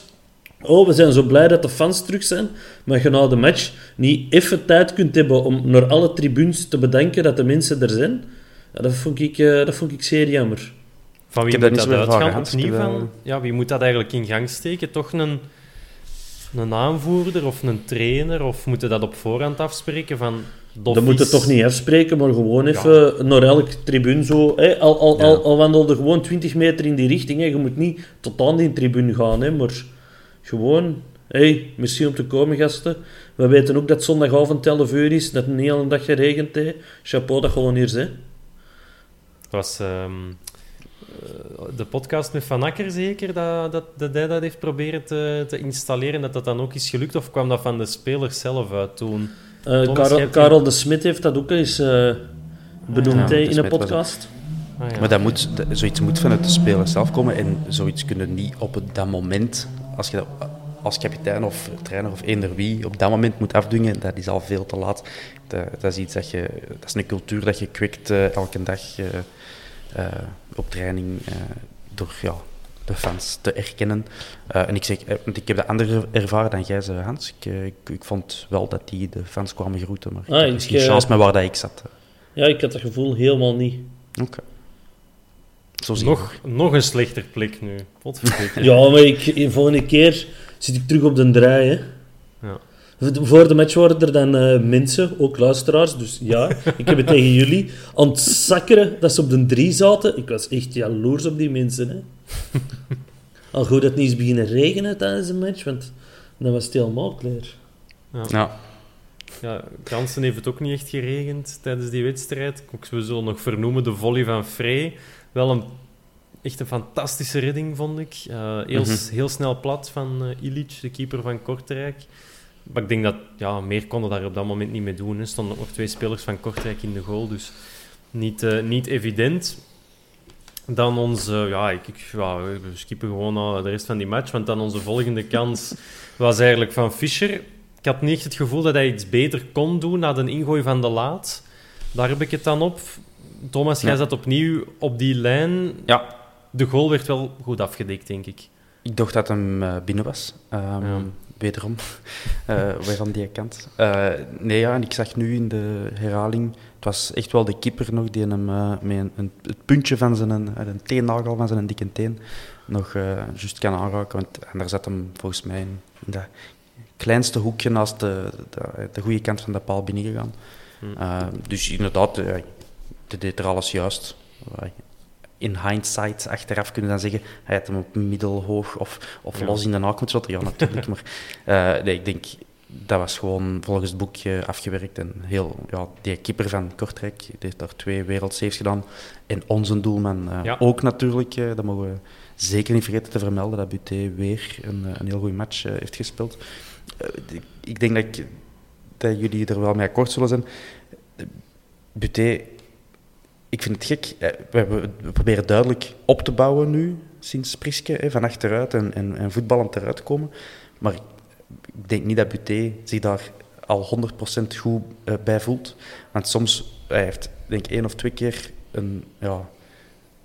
Oh, we zijn zo blij dat de fans terug zijn. Maar je na de match niet even tijd kunt hebben om naar alle tribunes te bedanken dat de mensen er zijn. Ja, dat, vond ik, eh, dat vond ik zeer jammer.
van wie
Ik heb
moet dat uitgaan? Opnieuw van, ja, wie moet dat eigenlijk in gang steken? Toch een, een aanvoerder of een trainer? Of moeten dat op voorhand afspreken? Van,
Dat moet je toch niet afspreken, maar gewoon even naar elk tribune zo. Hè, al, al, al, al wandelde gewoon 20 meter in die richting. Hè. Je moet niet tot aan die tribune gaan, hè, maar gewoon. hey, merci om te komen, gasten. We weten ook dat het zondagavond 11 uur is, dat het een hele dag geregend heeft. Chapeau dat gewoon hier, hè.
Het was ehm, eh, de podcast met Van Akker zeker, dat, dat, dat hij dat heeft proberen te, te installeren, dat dat dan ook is gelukt? Of kwam dat van de spelers zelf uit toen?
Eh,
Thomas,
Karel, de Smit heeft dat ook eens eh, benoemd
Ja,
in een podcast.
Ah, ja.
Maar dat moet, dat- zoiets moet vanuit de speler zelf komen en zoiets kunnen niet op dat moment, als je dat als kapitein of trainer of eender wie op dat moment moet afdwingen, dat is al veel te laat. Dat, dat is iets dat je, dat is een cultuur dat je kweekt eh, elke dag eh, eh, op training eh, door ja, de fans te erkennen. Eh, en ik zeg, eh, want ik heb dat andere ervaren dan jij, Hans. Ik, eh, ik, ik vond wel dat die de fans kwamen groeten, maar ik
Ah, ik,
misschien chance met waar dat ik zat.
Ja, ik had dat gevoel helemaal niet.
Oké. Zo zie je.
nog, nog een slechter plek nu.
Ja, maar ik, de volgende keer zit ik terug op de draai. Hè.
Ja.
Voor de match worden er dan eh, mensen, ook luisteraars, dus ja, ik heb het tegen jullie, aan het zakkeren dat ze op de drie zaten. Ik was echt jaloers op die mensen. Hè. Al goed dat het niet is beginnen regenen tijdens de match, want dan was het helemaal klaar.
Ja.
Ja, Kansen heeft het ook niet echt geregend tijdens die wedstrijd. We zullen nog vernoemen de volley van Frey. Wel een, echt een fantastische redding, vond ik. Uh, heel, heel snel plat van uh, Ilic, de keeper van Kortrijk. Maar ik denk dat ja, meer konden daar op dat moment niet mee doen. Er stonden ook nog twee spelers van Kortrijk in de goal, dus niet, uh, niet evident. Dan onze... Ja, ik, ik, ja, we skippen gewoon de rest van die match, want dan onze volgende kans was eigenlijk van Fischer. Ik had niet echt het gevoel dat hij iets beter kon doen na de ingooi van de laat. Daar heb ik het dan op. Thomas, jij
Ja.
zat opnieuw op die lijn.
ja,
De goal werd wel goed afgedekt, denk ik.
ik dacht dat hem eh, binnen was. Ehm,
Ja.
Wederom, uh, weer aan die kant. Uh, nee, ja, en ik zag nu in de herhaling, was echt wel de keeper nog die hem uh, met een, een, het puntje van zijn een teennagel van zijn dikke teen nog uh, juist kan aanraken. Want, en daar zat hem volgens mij in, in dat kleinste hoekje naast de, de, de goede kant van de paal binnengegaan.
Hmm.
Uh, dus inderdaad, hij deed er alles juist. In hindsight, achteraf kunnen we dan zeggen, hij had hem op middelhoog of, of
Ja.
los in de naak moeten. Ja, natuurlijk. maar nee, ik denk, dat was gewoon volgens het boekje afgewerkt. En heel, ja, die keeper van Kortrijk die heeft daar twee wereldsaves gedaan. En onze doelman uh,
Ja.
ook natuurlijk. Uh, dat mogen we zeker niet vergeten te vermelden, dat Buté weer een, een heel goede match heeft gespeeld. Ik denk dat, ik, dat jullie er wel mee akkoord zullen zijn. Buté, ik vind het gek. Eh, We, we, we, proberen duidelijk op te bouwen nu, sinds Priske, hè, van achteruit en, en, en voetballend eruit komen. Maar ik denk niet dat Buté zich daar al 100% goed uh, bij voelt. Want soms, hij heeft denk ik één of twee keer een, ja,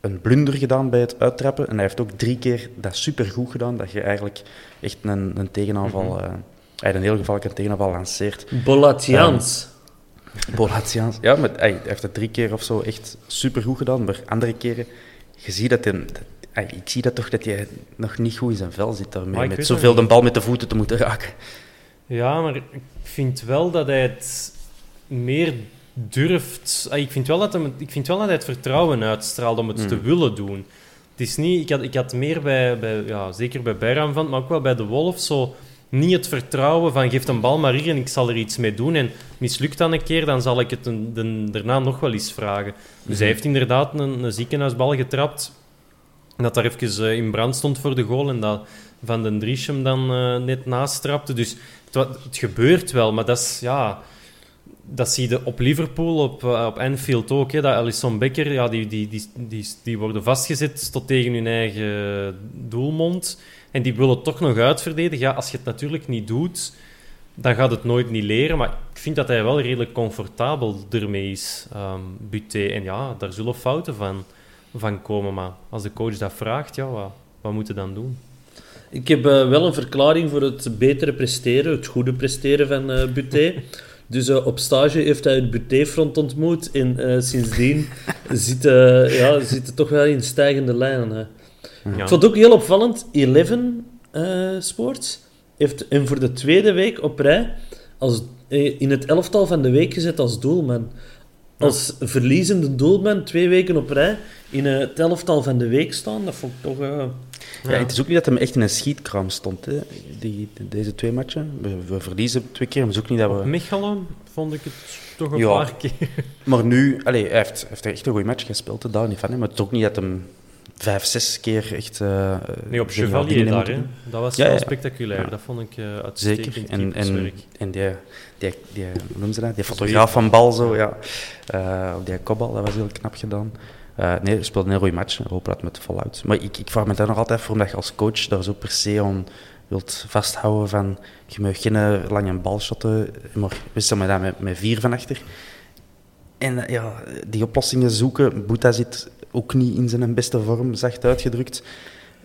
een blunder gedaan bij het uittrappen. En hij heeft ook drie keer dat supergoed gedaan, dat je eigenlijk echt een, een tegenaanval... Mm -hmm. uh, hij een heel gevaarlijke tegenaanval lanceert.
Bolatiaans.
Um, Bolatiaans. Ja, maar hij heeft het drie keer of zo echt supergoed gedaan. Maar andere keren, je ziet dat hij... Ik zie dat toch dat hij nog niet goed in zijn vel zit daarmee. Met zoveel de bal met de voeten te moeten raken.
Ja, maar ik vind wel dat hij het meer durft. Ik vind wel dat, hem, ik vind wel dat hij het vertrouwen uitstraalt om het mm. te willen doen. Het is niet, ik, had, ik had meer bij, bij ja, zeker bij Bayram van, maar ook wel bij de Wolf, zo niet het vertrouwen van geef een bal maar hier en ik zal er iets mee doen. En mislukt dan een keer, dan zal ik het een, de, daarna nog wel eens vragen. Dus hij heeft inderdaad een, een ziekenhuisbal getrapt. Dat daar even uh, in brand stond voor de goal en dat Van den Dries hem dan uh, net naast trapte. Dus het, het, gebeurt wel, maar dat is... Ja, dat zie je op Liverpool, op, uh, op Anfield ook. Hè, dat Alisson Becker, ja, die, die, die, die, die worden vastgezet tot tegen hun eigen doelmond. En die willen toch nog uitverdedigen. Ja, als je het natuurlijk niet doet, dan gaat het nooit niet leren. Maar ik vind dat hij wel redelijk comfortabel ermee is, um, Buté. En ja, daar zullen fouten van, van komen. Maar als de coach dat vraagt, ja, wat, wat moet je dan doen?
Ik heb uh, wel een verklaring voor het betere presteren, het goede presteren van uh, Buté. Dus uh, op stage heeft hij het Buté-front ontmoet en sindsdien zit, ja, zit het toch wel in stijgende lijnen. Hè. Ja. Ik vond het ook heel opvallend, Eleven Sports heeft hem voor de tweede week op rij als, in het elftal van de week gezet als doelman. Als verliezende doelman twee weken op rij in het elftal van de week staan, dat vond ik toch...
Ja, ja, het is ook niet dat hem echt in een schietkraam stond, hè, die, deze twee matchen. We, we verliezen twee keer, maar het is ook niet dat we...
Op Mechelen vond ik het toch een
ja,
paar keer.
Maar nu, allez, hij heeft, heeft echt een goede match gespeeld, daar niet van. Hè, maar het is ook niet dat hem vijf, zes keer echt... Uh,
nee, op Chevalier daar, hè. Dat was ja, wel ja. spectaculair. Ja. Dat vond ik uh, uitstekend.
Zeker. En, en, en die, die, die, hoe noemen ze dat? Die fotograaf van bal, zo, ja. Uh, op die kopbal, dat was heel knap gedaan. Uh, nee, hij speelde een heel goede match. Hoop dat met voluit. Maar ik, ik vraag me daar nog altijd voor, omdat je als coach daar zo per se aan wilt vasthouden van je mag geen lange balshotten, maar wissel me dat met, met vier van achter. En ja, die oplossingen zoeken, Boeta zit ook niet in zijn beste vorm, zacht uitgedrukt.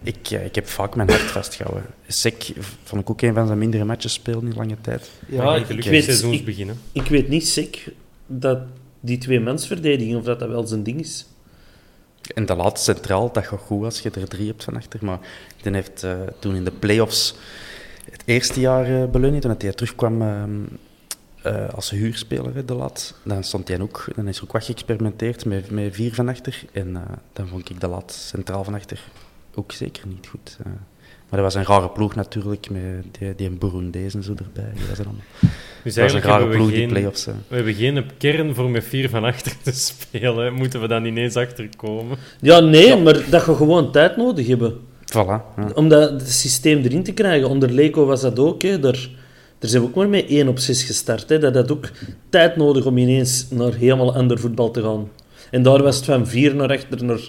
Ik, uh, ik heb vaak mijn hart vastgehouden. Sek vond ik ook een van zijn mindere matches spelen in lange tijd.
Ja, ik, ik, weet, ik, beginnen.
ik weet niet, Sek, dat die twee mensverdediging, of dat dat wel zijn ding is.
En de laatste centraal, dat gaat goed als je er drie hebt van achter. Maar die heeft uh, toen in de play-offs het eerste jaar uh, beleuning, toen hij terugkwam uh, uh, als huurspeler, de laat, dan stond hij ook, dan is er ook wat geëxperimenteerd met, met vier van achter. En dan vond ik de laat centraal van achter ook zeker niet goed. Uh, maar dat was een rare ploeg natuurlijk, met die, die Burundees en zo erbij. Dat was allemaal...
Dus
dat was een rare ploeg, geen, die
play-offs. We hebben geen kern voor met vier van achter te spelen. Moeten we dan ineens achterkomen?
Ja, nee, ja. maar dat je gewoon tijd nodig hebben.
Voilà. Ja.
Om dat het systeem erin te krijgen. Onder Leco was dat ook. Hè. Daar, daar zijn we ook maar met 1 op 6 gestart. Hè. Dat had ook tijd nodig om ineens naar helemaal ander voetbal te gaan. En daar was het van 4 naar achter naar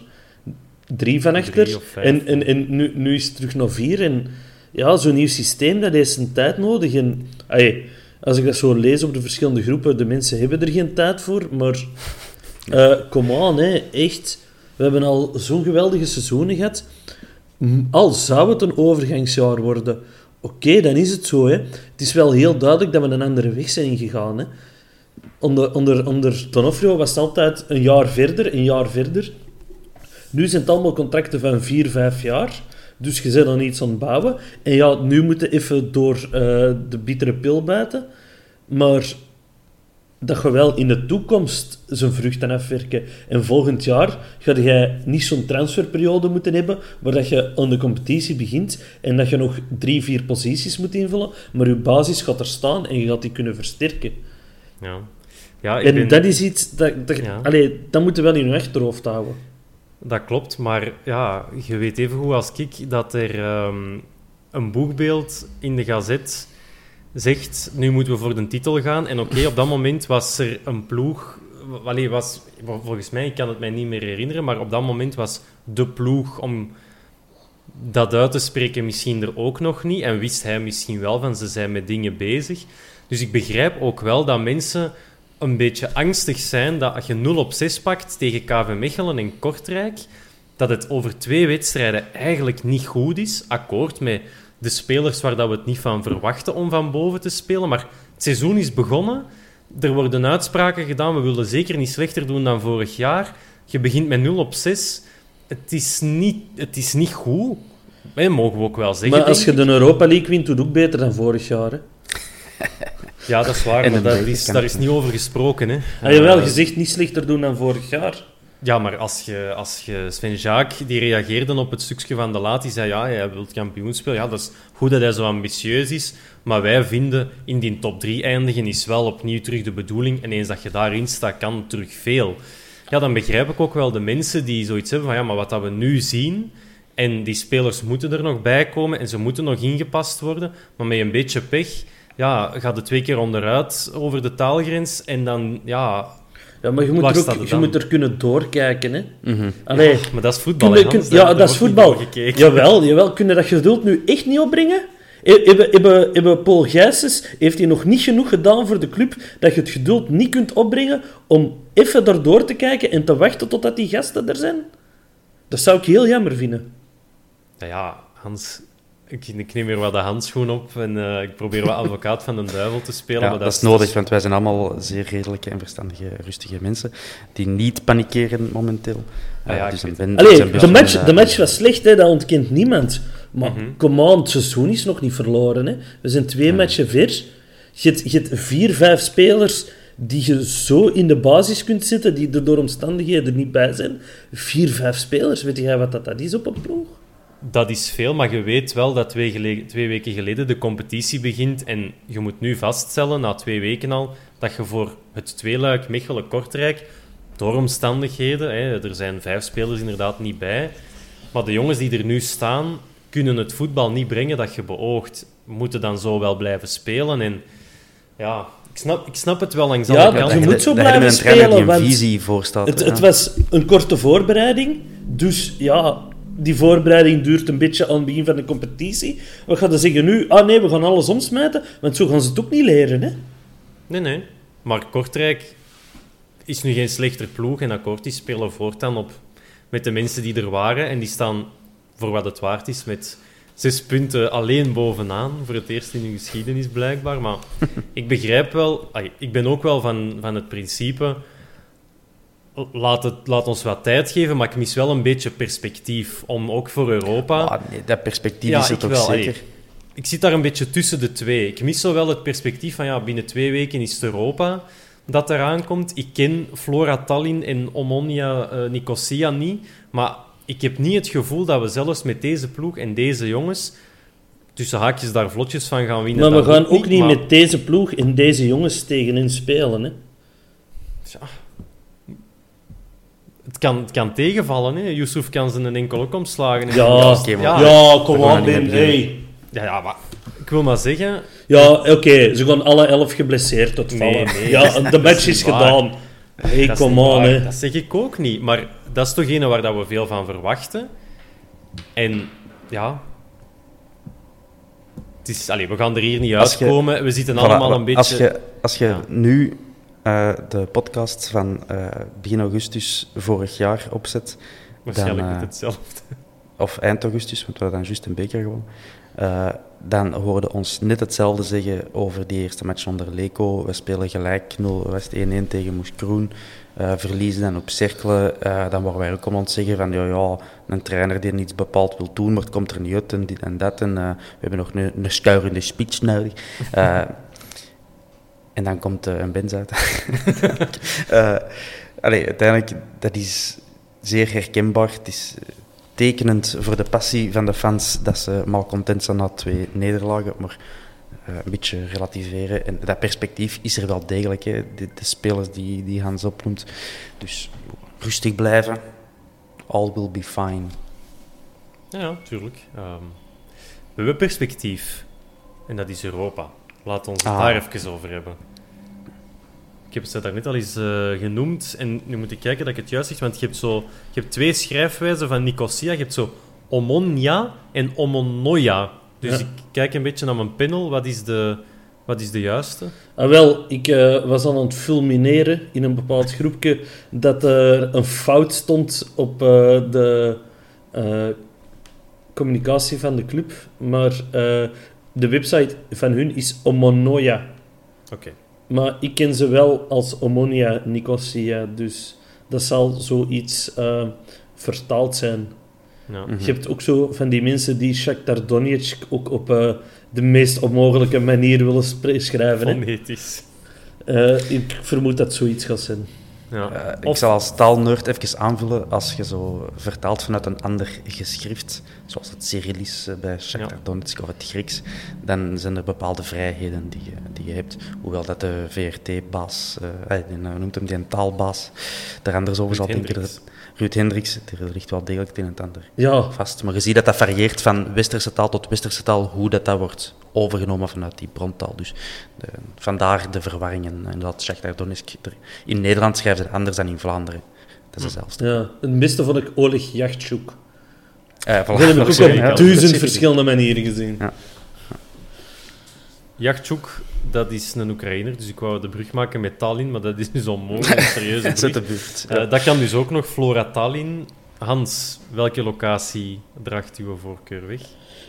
3 van achter. En, en, en nu, nu is het terug naar 4. En ja, zo'n nieuw systeem, dat heeft zijn tijd nodig. En als ik dat zo lees op de verschillende groepen, de mensen hebben er geen tijd voor. Maar uh, come on, hè, echt. We hebben al zo'n geweldige seizoenen gehad. Al zou het een overgangsjaar worden, oké, dan is het zo. Hè. Het is wel heel duidelijk dat we een andere weg zijn ingegaan. Hè. Onder, onder, onder Donofrio was het altijd een jaar verder, een jaar verder. Nu zijn het allemaal contracten van vier, vijf jaar. Dus je bent dan iets aan het bouwen. En ja, nu moeten even door uh, de bittere pil bijten. Maar dat je wel in de toekomst zijn vruchten afwerken. En volgend jaar ga je niet zo'n transferperiode moeten hebben waar dat je aan de competitie begint en dat je nog drie, vier posities moet invullen, maar je basis gaat er staan en je gaat die kunnen versterken.
Ja. Ja, ik
en
ben...
dat is iets dat, dat, ja. allee, dat moet je wel in je achterhoofd houden.
Dat klopt, maar ja, je weet even goed als ik dat er um, een boegbeeld in de gazet zegt, nu moeten we voor de titel gaan. En oké, op dat moment was er een ploeg... Allee, was, volgens mij, ik kan het mij niet meer herinneren, maar op dat moment was de ploeg om dat uit te spreken misschien er ook nog niet. En wist hij misschien wel van, ze zijn met dingen bezig. Dus ik begrijp ook wel dat mensen een beetje angstig zijn dat als je 0 op 6 pakt tegen KV Mechelen en Kortrijk, dat het over twee wedstrijden eigenlijk niet goed is. Akkoord met de spelers waar dat we het niet van verwachten om van boven te spelen. Maar het seizoen is begonnen. Er worden uitspraken gedaan. We willen zeker niet slechter doen dan vorig jaar. Je begint met 0 op 6. Het is niet, het is niet goed. Dat mogen we ook wel zeggen.
Maar als je de Europa League wint, doet het ook beter dan vorig jaar. Hè?
Ja, dat is waar, maar daar is, daar is niet over gesproken. Hè.
Heb je wel gezegd niet slechter doen dan vorig jaar?
Ja, maar als je, als je Sven Jacques, die reageerde op het stukje van de laat, die zei, ja, hij wil kampioen spelen. Ja, dat is goed dat hij zo ambitieus is, maar wij vinden in die top 3 eindigen is wel opnieuw terug de bedoeling. En eens dat je daarin staat, kan terug veel. Ja, dan begrijp ik ook wel de mensen die zoiets hebben van, ja, maar wat dat we nu zien... En die spelers moeten er nog bij komen en ze moeten nog ingepast worden. Maar met een beetje pech ja, gaat het twee keer onderuit over de taalgrens. En dan, ja,
ja, maar je moet, er, ook, je moet er kunnen doorkijken. Hè.
Mm -hmm.
Allee, ja, maar dat is voetbal. Kun,
kun, ja, dat is voetbal. Jawel, jawel, kunnen dat geduld nu echt niet opbrengen? Hebben, hebben, hebben Paul Gijsens, heeft hij nog niet genoeg gedaan voor de club dat je het geduld niet kunt opbrengen om even daardoor te kijken en te wachten totdat die gasten er zijn? Dat zou ik heel jammer vinden.
Nou ja, Hans, ik, ik, neem weer wat de handschoen op en uh, ik probeer wat advocaat van de duivel te spelen.
Ja,
maar
dat, is nodig, want wij zijn allemaal zeer redelijke en verstandige, rustige mensen die niet panikeren momenteel.
Ah, ja, uh,
dus ben, Allee, de, match, de match was slecht, hè, dat ontkent niemand. Maar mm -hmm. come on, het seizoen is nog niet verloren. Hè. We zijn twee mm. matchen ver. Je hebt, je hebt vier, vijf spelers die je zo in de basis kunt zetten, die er door omstandigheden er niet bij zijn. Vier, vijf spelers, weet jij wat dat, dat is op een ploeg?
Dat is veel, maar je weet wel dat twee, twee, weken geleden de competitie begint. En je moet nu vaststellen, na twee weken al, dat je voor het tweeluik Mechelen-Kortrijk, door omstandigheden, hè, er zijn vijf spelers inderdaad niet bij, maar de jongens die er nu staan, kunnen het voetbal niet brengen dat je beoogt. Moeten dan zo wel blijven spelen. En ja, ik snap, ik snap het wel langs
ja, alle Je moet zo blijven spelen,
want visie voor staat,
het, het was een korte voorbereiding. Dus ja, die voorbereiding duurt een beetje aan het begin van de competitie. We gaan dan zeggen nu, ah nee, we gaan alles omsmijten, want zo gaan ze het ook niet leren, hè?
Nee, nee. Maar Kortrijk is nu geen slechter ploeg en akkoord, die spelen voortaan op met de mensen die er waren en die staan voor wat het waard is met zes punten alleen bovenaan. Voor het eerst in hun geschiedenis blijkbaar. Maar ik begrijp wel, ik ben ook wel van, van het principe laat, het, laat ons wat tijd geven, maar ik mis wel een beetje perspectief om ook voor Europa.
Ah, nee, dat perspectief is het toch wel, zeker.
ik zit daar een beetje tussen de twee. Ik mis zo wel het perspectief van ja, binnen twee weken is het Europa dat eraan komt. Ik ken Flora Tallinn en Omonia uh, Nicosia niet, maar ik heb niet het gevoel dat we zelfs met deze ploeg en deze jongens tussen haakjes daar vlotjes van gaan winnen.
Maar we gaan ook niet
maar-
met deze ploeg en deze jongens tegenin spelen. Hè?
Ja. Het kan, het kan tegenvallen, hè. Yusuf kan ze een enkel ook omslagen.
Ja,
oké, maar-
ja,
Ja, kom
er
Ben. Hey.
ja, ja, maar ik wil maar zeggen...
Ja, oké, ze gaan alle elf geblesseerd tot vallen.
nee,
ja, de match
is
is
niet waar.
gedaan. Hey,
dat
hè.
Dat zeg ik ook niet. Maar dat is toch ene waar dat we veel van verwachten. En ja... Het is, allee, we gaan er hier niet
Als je-
uitkomen. We zitten
Voilà,
allemaal een beetje...
Als je, als je
Ja.
nu eh, de podcast van eh, begin augustus vorig jaar opzet,
waarschijnlijk
eh,
hetzelfde.
of eind augustus, want we hadden dan juist een beker gewonnen, dan hoorde ons net hetzelfde zeggen over die eerste match onder Leco. We spelen gelijk 0, was het 1-1 tegen Moes Kroen. Verliezen dan op cirkelen. Dan waren wij ook om het zeggen van ja, ja, een trainer die iets bepaald wil doen, maar het komt er niet uit en dit en dat. En we hebben nog een, een schuirende speech nodig. En dan komt eh, een Benz uit. Eh, allee, uiteindelijk, dat is zeer herkenbaar. Het is eh, tekenend voor de passie van de fans dat ze malcontent zijn na twee nederlagen. Maar een beetje relativeren. En dat perspectief is er wel degelijk. De, spelers die, die Hans opnoemt. Dus rustig blijven. All will be fine.
Ja, ja, tuurlijk. Ehm, we hebben perspectief. En dat is Europa. Laat ons het
Ah.
daar even over hebben. Ik heb het daarnet al eens eh, genoemd. En nu moet ik kijken dat ik het juist zeg. Want je hebt, zo, je hebt twee schrijfwijzen van Nicosia. Je hebt zo Omonia en Omonoia. Dus
Ja.
ik kijk een beetje naar mijn panel. Wat is de, wat is de juiste?
Ah, wel, ik eh, was aan het fulmineren in een bepaald groepje dat er een fout stond op eh, de communicatie van de club. Maar de website van hun is Omonoia.
Oké.
Maar ik ken ze wel als Omonia Nicosia, dus dat zal zoiets eh, vertaald zijn.
Ja.
Mhm.
Je hebt ook zo van die mensen die Shakhtar Donetsk ook op eh, de meest onmogelijke manier willen schrijven.
Fonetisch.
Eh, ik vermoed dat zoiets gaat zijn.
Ja.
Eh, ik
Of-
zal als taalnerd even aanvullen, als je zo vertaalt vanuit een ander geschrift, zoals het Cyrillisch eh, bij Shakhtar
Ja.
Donetsk of het Grieks, dan zijn er bepaalde vrijheden die je, die je hebt. Hoewel dat de VRT-baas, eh, eh, hoe noemt hem die een taalbaas, daar anders over zal denken. Dat, Ruud Hendricks, er ligt wel degelijk het een en het ander
Ja,
vast. Maar je ziet dat dat varieert van westerse taal tot westerse taal, hoe dat, dat wordt overgenomen vanuit die brontaal. Dus de, vandaar de verwarringen. En dat Shakhtar Donetsk, er- in Nederland schrijven ze het anders dan in Vlaanderen. Dat is dezelfde.
ja, het beste vond ik Oleg Yachtjouk.
Eh, voilà.
Dat heb ik ook op duizend verschillende manieren gezien.
Ja.
Dat is een Oekraïner. Dus ik wou de brug maken met Tallinn, maar dat is dus onmogelijk. Een serieuze
Zet de buurt.
Eh, dat kan dus ook nog Flora Tallinn. Hans, welke locatie draagt uw voorkeur weg?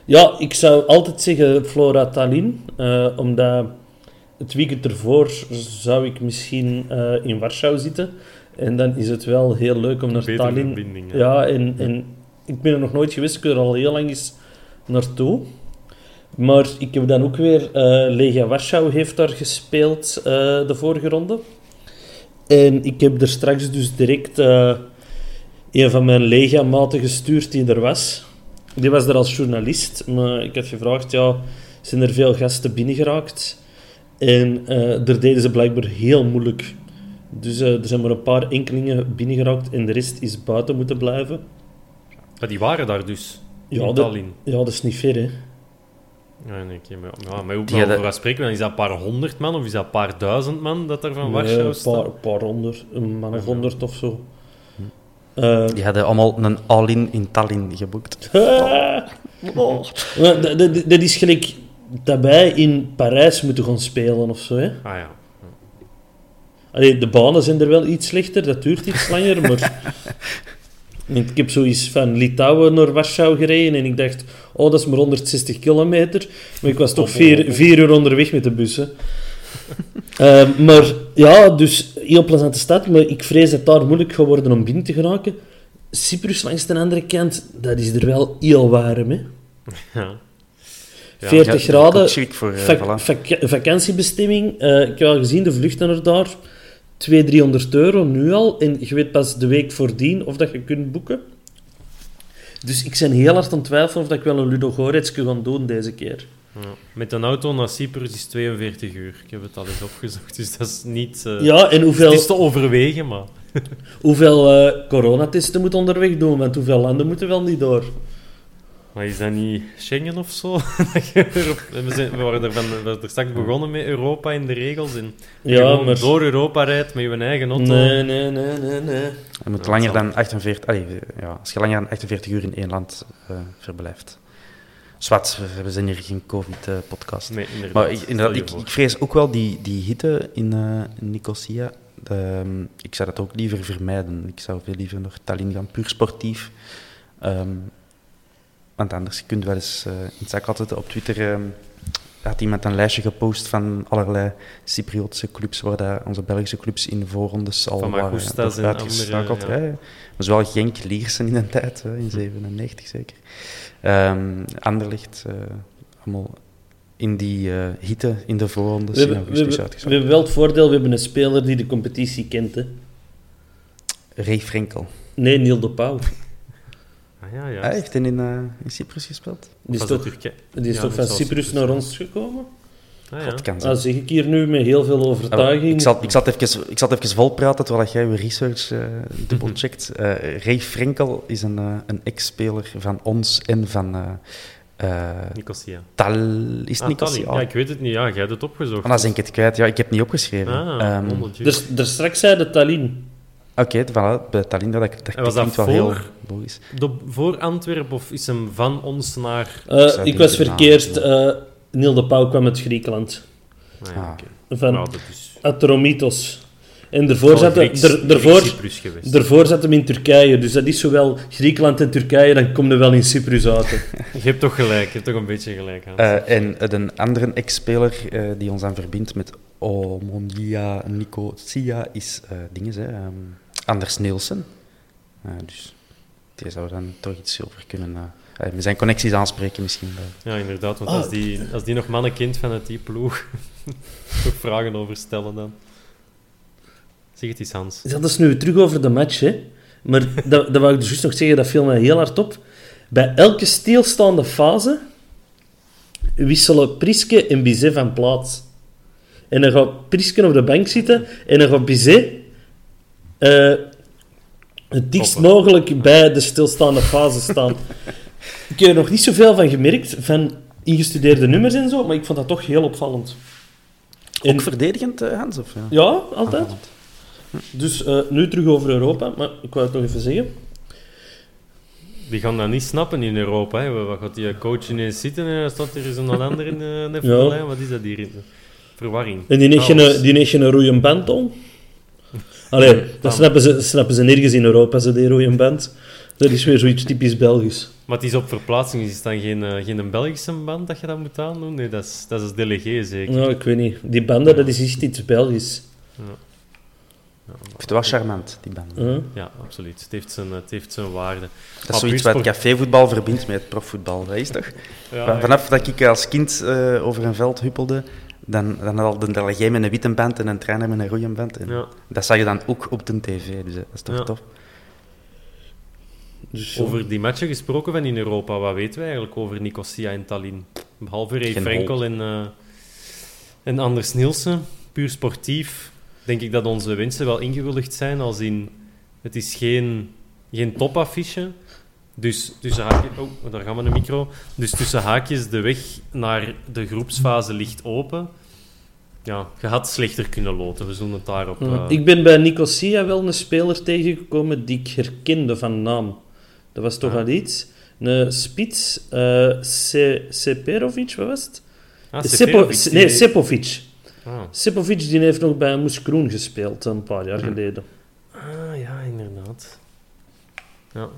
Ja, ik zou altijd zeggen Flora Tallinn, eh, omdat het weekend ervoor zou ik misschien eh, in Warschau zitten. En dan is het wel heel leuk om naar
Betere
Tallinn...
ja.
Ja, en, en ik ben er nog nooit geweest, ik wil er al heel lang eens naartoe. Maar ik heb dan ook weer... eh Legia Warschau heeft daar gespeeld, eh, de vorige ronde. En ik heb er straks dus direct eh, een van mijn Legia-maten gestuurd die er was. Die was er als journalist, maar ik had gevraagd, ja, zijn er veel gasten binnengeraakt? En daar deden ze blijkbaar heel moeilijk. Dus er zijn maar een paar enkelingen binnengeraakt en de rest is buiten moeten blijven.
Maar die waren daar dus,
Ja,
in
dat-. Ja, dat is niet ver, hè.
Ja, nee, oké, maar, ja, maar
hadden-
over wat spreken we dan? Is dat een paar honderd man of is dat een paar duizend man dat er van
Nee,
Warschau
paar, een paar honderd, een man of honderd of zo. Eh,
Die hadden allemaal een all-in in Tallinn geboekt.
maar dat, is gelijk dat wij in Parijs moeten gaan spelen of zo, hè.
Ah ja.
Allee, de banen zijn er wel iets slechter, dat duurt iets langer, maar... ik heb zoiets van Litouwen naar Warschau gereden en ik dacht, oh, dat is maar 160 kilometer. Maar ik was toch vier, vier uur onderweg met de bussen. Eh, maar ja, dus heel plezante stad, maar ik vrees dat het daar moeilijk gaat worden om binnen te geraken. Cyprus langs de andere kant, dat is er wel heel warm, hè.
ja. Ja,
40
Ja,
graden,
voor, eh, voilà.
vakantiebestemming. Eh, ik heb al gezien, de vluchten naar daar. 200, 300 euro nu al. En je weet pas de week voordien of dat je kunt boeken. Dus ik ben heel hard aan het twijfelen of dat ik wel een Ludo Goretske ga doen deze keer.
Ja. Met een auto naar Cyprus is 42 uur. Ik heb het al eens opgezocht, dus dat is niet... eh,
Ja, en hoeveel,
Het is te overwegen, maar...
hoeveel eh, coronatesten moet onderweg doen? Want hoeveel landen moeten wel niet door?
Maar is dat niet Schengen of zo? We, zijn, we waren er, van, we waren er straks begonnen met Europa in de regels. En je
Ja, maar...
door Europa rijdt met je eigen auto.
Nee, nee, nee, nee, nee.
Je moet
Ja,
langer dan 48... Allee, ja, als je langer dan 48 uur in één land eh, verblijft. Zwat, we- zijn hier geen COVID-podcast.
Nee, inderdaad.
Maar ik, inderdaad, ik, ik vrees ook wel die, die hitte in, eh, in Nicosia. Ehm, ik zou dat ook liever vermijden. Ik zou veel liever naar Tallinn gaan, puur sportief. Ehm, want anders kun je wel eens eh, in het zak altijd op Twitter... ehm, had iemand een lijstje gepost van allerlei Cypriotische clubs, waar onze Belgische clubs in de voorrondes al
Van
waren uitgeschakeld.
ja.
Ja, zowel Genk, Liersen in een tijd, hè, in 97 zeker. Ehm Anderlicht, eh, allemaal in die eh hitte in de voorrondes
We
in
hebben, we,
augustus
hebben, we hebben wel het voordeel, we hebben een speler die de competitie kent. Hè.
Ray Frenkel.
Nee, Niel de Pauw.
Ah, ja, ja.
Hij heeft in, in Cyprus gespeeld.
Die is toch, die is
Ja,
toch van Cyprus
Cyprus
naar ons gekomen?
Ah, ja.
Dat kan zijn.
Dat zeg ik hier nu met heel veel
Ah,
overtuiging.
ik, zal, ik, zal het even, ik zal het even volpraten terwijl jij je research eh dubbelcheckt. Eh Ray Frenkel is een, eh, een ex-speler van ons en van eh eh,
Nicosia.
Tal... Is het
Ah,
Nicosia?
Tallinn. Ja, ik weet het niet. Ja, jij hebt het opgezocht.
Anders denk ik het kwijt. Ja, ik heb het niet opgeschreven.
Ah,
Ehm,
uur.
Dus er straks zei de Tallinn.
Oké, voilà, bij dat, dat,
En was dat
wel heel
voor-
logisch.
De- voor Antwerpen of is hem van ons naar...
Eh,
zou
ik was verkeerd. eh Niel de Pauw kwam uit Griekenland.
Ah, ja,
Ah.
oké.
Van
Nou, dat is...
Atromitos. En ervoor zat, hem in Turkije. Dus dat is zowel Griekenland en Turkije, dan kom je wel in Cyprus uit.
Je hebt toch gelijk. Je hebt toch een beetje gelijk aan.
Eh, en een andere ex-speler eh, die ons dan verbindt met Omonia Nicosia is eh dinges, hè, ehm, Anders Nielsen. Eh, dus die zou dan toch iets over kunnen... eh, eh, zijn connecties aanspreken misschien.
Ja, inderdaad. Want
Ah.
als, die, als die nog mannen kent vanuit die ploeg, toch vragen over stellen dan. Zeg het eens, Hans.
Dat is nu terug over de match, hè. Maar dat, dat wou ik dus juist nog zeggen, dat viel mij heel hard op. Bij elke stilstaande fase wisselen Priske en Bizet van plaats. En dan gaat Priske op de bank zitten en dan gaat Bizet eh, het dichtst
Toppen.
mogelijk bij de stilstaande fase staan. ik heb er nog niet zoveel van gemerkt, van ingestudeerde nummers en zo, maar ik vond dat toch heel opvallend. En-
Ook verdedigend, eh, Hans? Of, ja?
ja, altijd. Dus eh, nu terug over Europa, maar ik wou het nog even zeggen.
Die gaan dat niet snappen in Europa. Hè. Wat gaat die coach ineens zitten en dan staat er eens een ander in de
Ja.
Wat is dat hier? Verwarring.
En die heeft
Chaos.
geen, die heeft geen rode band om. Allee, dat snappen ze, snappen ze nergens in Europa, ze die rode band. Dat is weer zoiets typisch Belgisch.
Maar het is op verplaatsing. Is het dan geen, eh, geen een Belgische band dat je dat moet aandoen? Nee, dat is, dat is delegé zeker.
Nou, ik weet niet. Die banden, dat is echt iets Belgisch.
Ik vind het wel charmant, die band.
Ja, absoluut. Het heeft zijn, het heeft zijn waarde.
Dat is zoiets wat cafévoetbal verbindt met het profvoetbal. Dat is toch?
Ja,
Vanaf dat ik als kind eh, over een veld huppelde, dan, dan had de delegé met een witte band en een trainer met een rode band. En
Ja.
Dat zag je dan ook op de tv, dus dat is toch
Ja.
tof.
Dus.
Over die matchen gesproken van in Europa, wat weten we eigenlijk over Nicosia en Tallinn? Behalve Ray
Geen
Frenkel en, eh, en Anders Nielsen, puur sportief, denk ik dat onze wensen wel ingewilligd zijn. Als in, het is geen, geen topaffiche. Dus tussen haakjes, oh, daar gaan we een micro. Dus tussen haakjes, de weg naar de groepsfase ligt open. Ja, je had slechter kunnen loten. We zullen het daarop... Eh,
Ik ben bij Nicosia wel een speler tegengekomen die ik herkende van naam. Dat was toch
Ah.
al iets. Een spits, eh Se- Seperovic, wat was het?
ah,
Sepo-
die-
nee, Sepovic.
Ah.
Sepovic die heeft nog bij Moes Kroen gespeeld, een paar jaar geleden.
Ah, ja, inderdaad. Ja.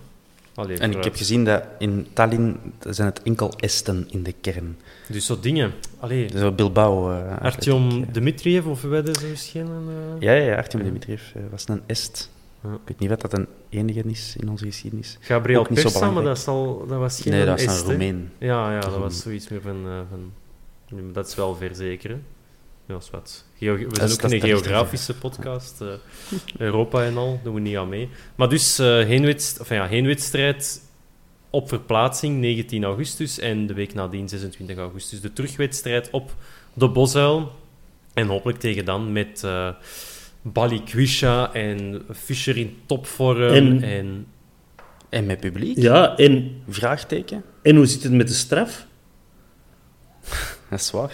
Allee,
En ik heb gezien dat in Tallinn zijn het enkel Esten in de kern.
Dus zo dingen. Allee,
Dus zo Bilbao. eh,
Artyom. Dmitriev, of werden ze misschien een... eh,
Ja, ja, ja Artyom Dimitriev eh, was een Est.
Ja.
Ik weet niet wat dat een enige is in onze geschiedenis.
Gabriel Persa, maar dat, zal, dat was geen
nee, dat was een
hè?
Roemeen.
Ja, ja, dat was zoiets meer van... van dat is wel verzekeren. Ja. Geo- we zijn ook een geografische podcast. eh, Europa en al, doen we niet aan mee. Maar dus, eh heenwedst- of ja, heenwedstrijd op verplaatsing 19 augustus en de week nadien 26 augustus de terugwedstrijd op de Bosuil. En hopelijk tegen dan met eh Balikwisha en Fischer in topvorm.
En-
En,
En met publiek?
Ja, en,
Vraagteken?
en hoe zit het met de straf?
Dat is waar.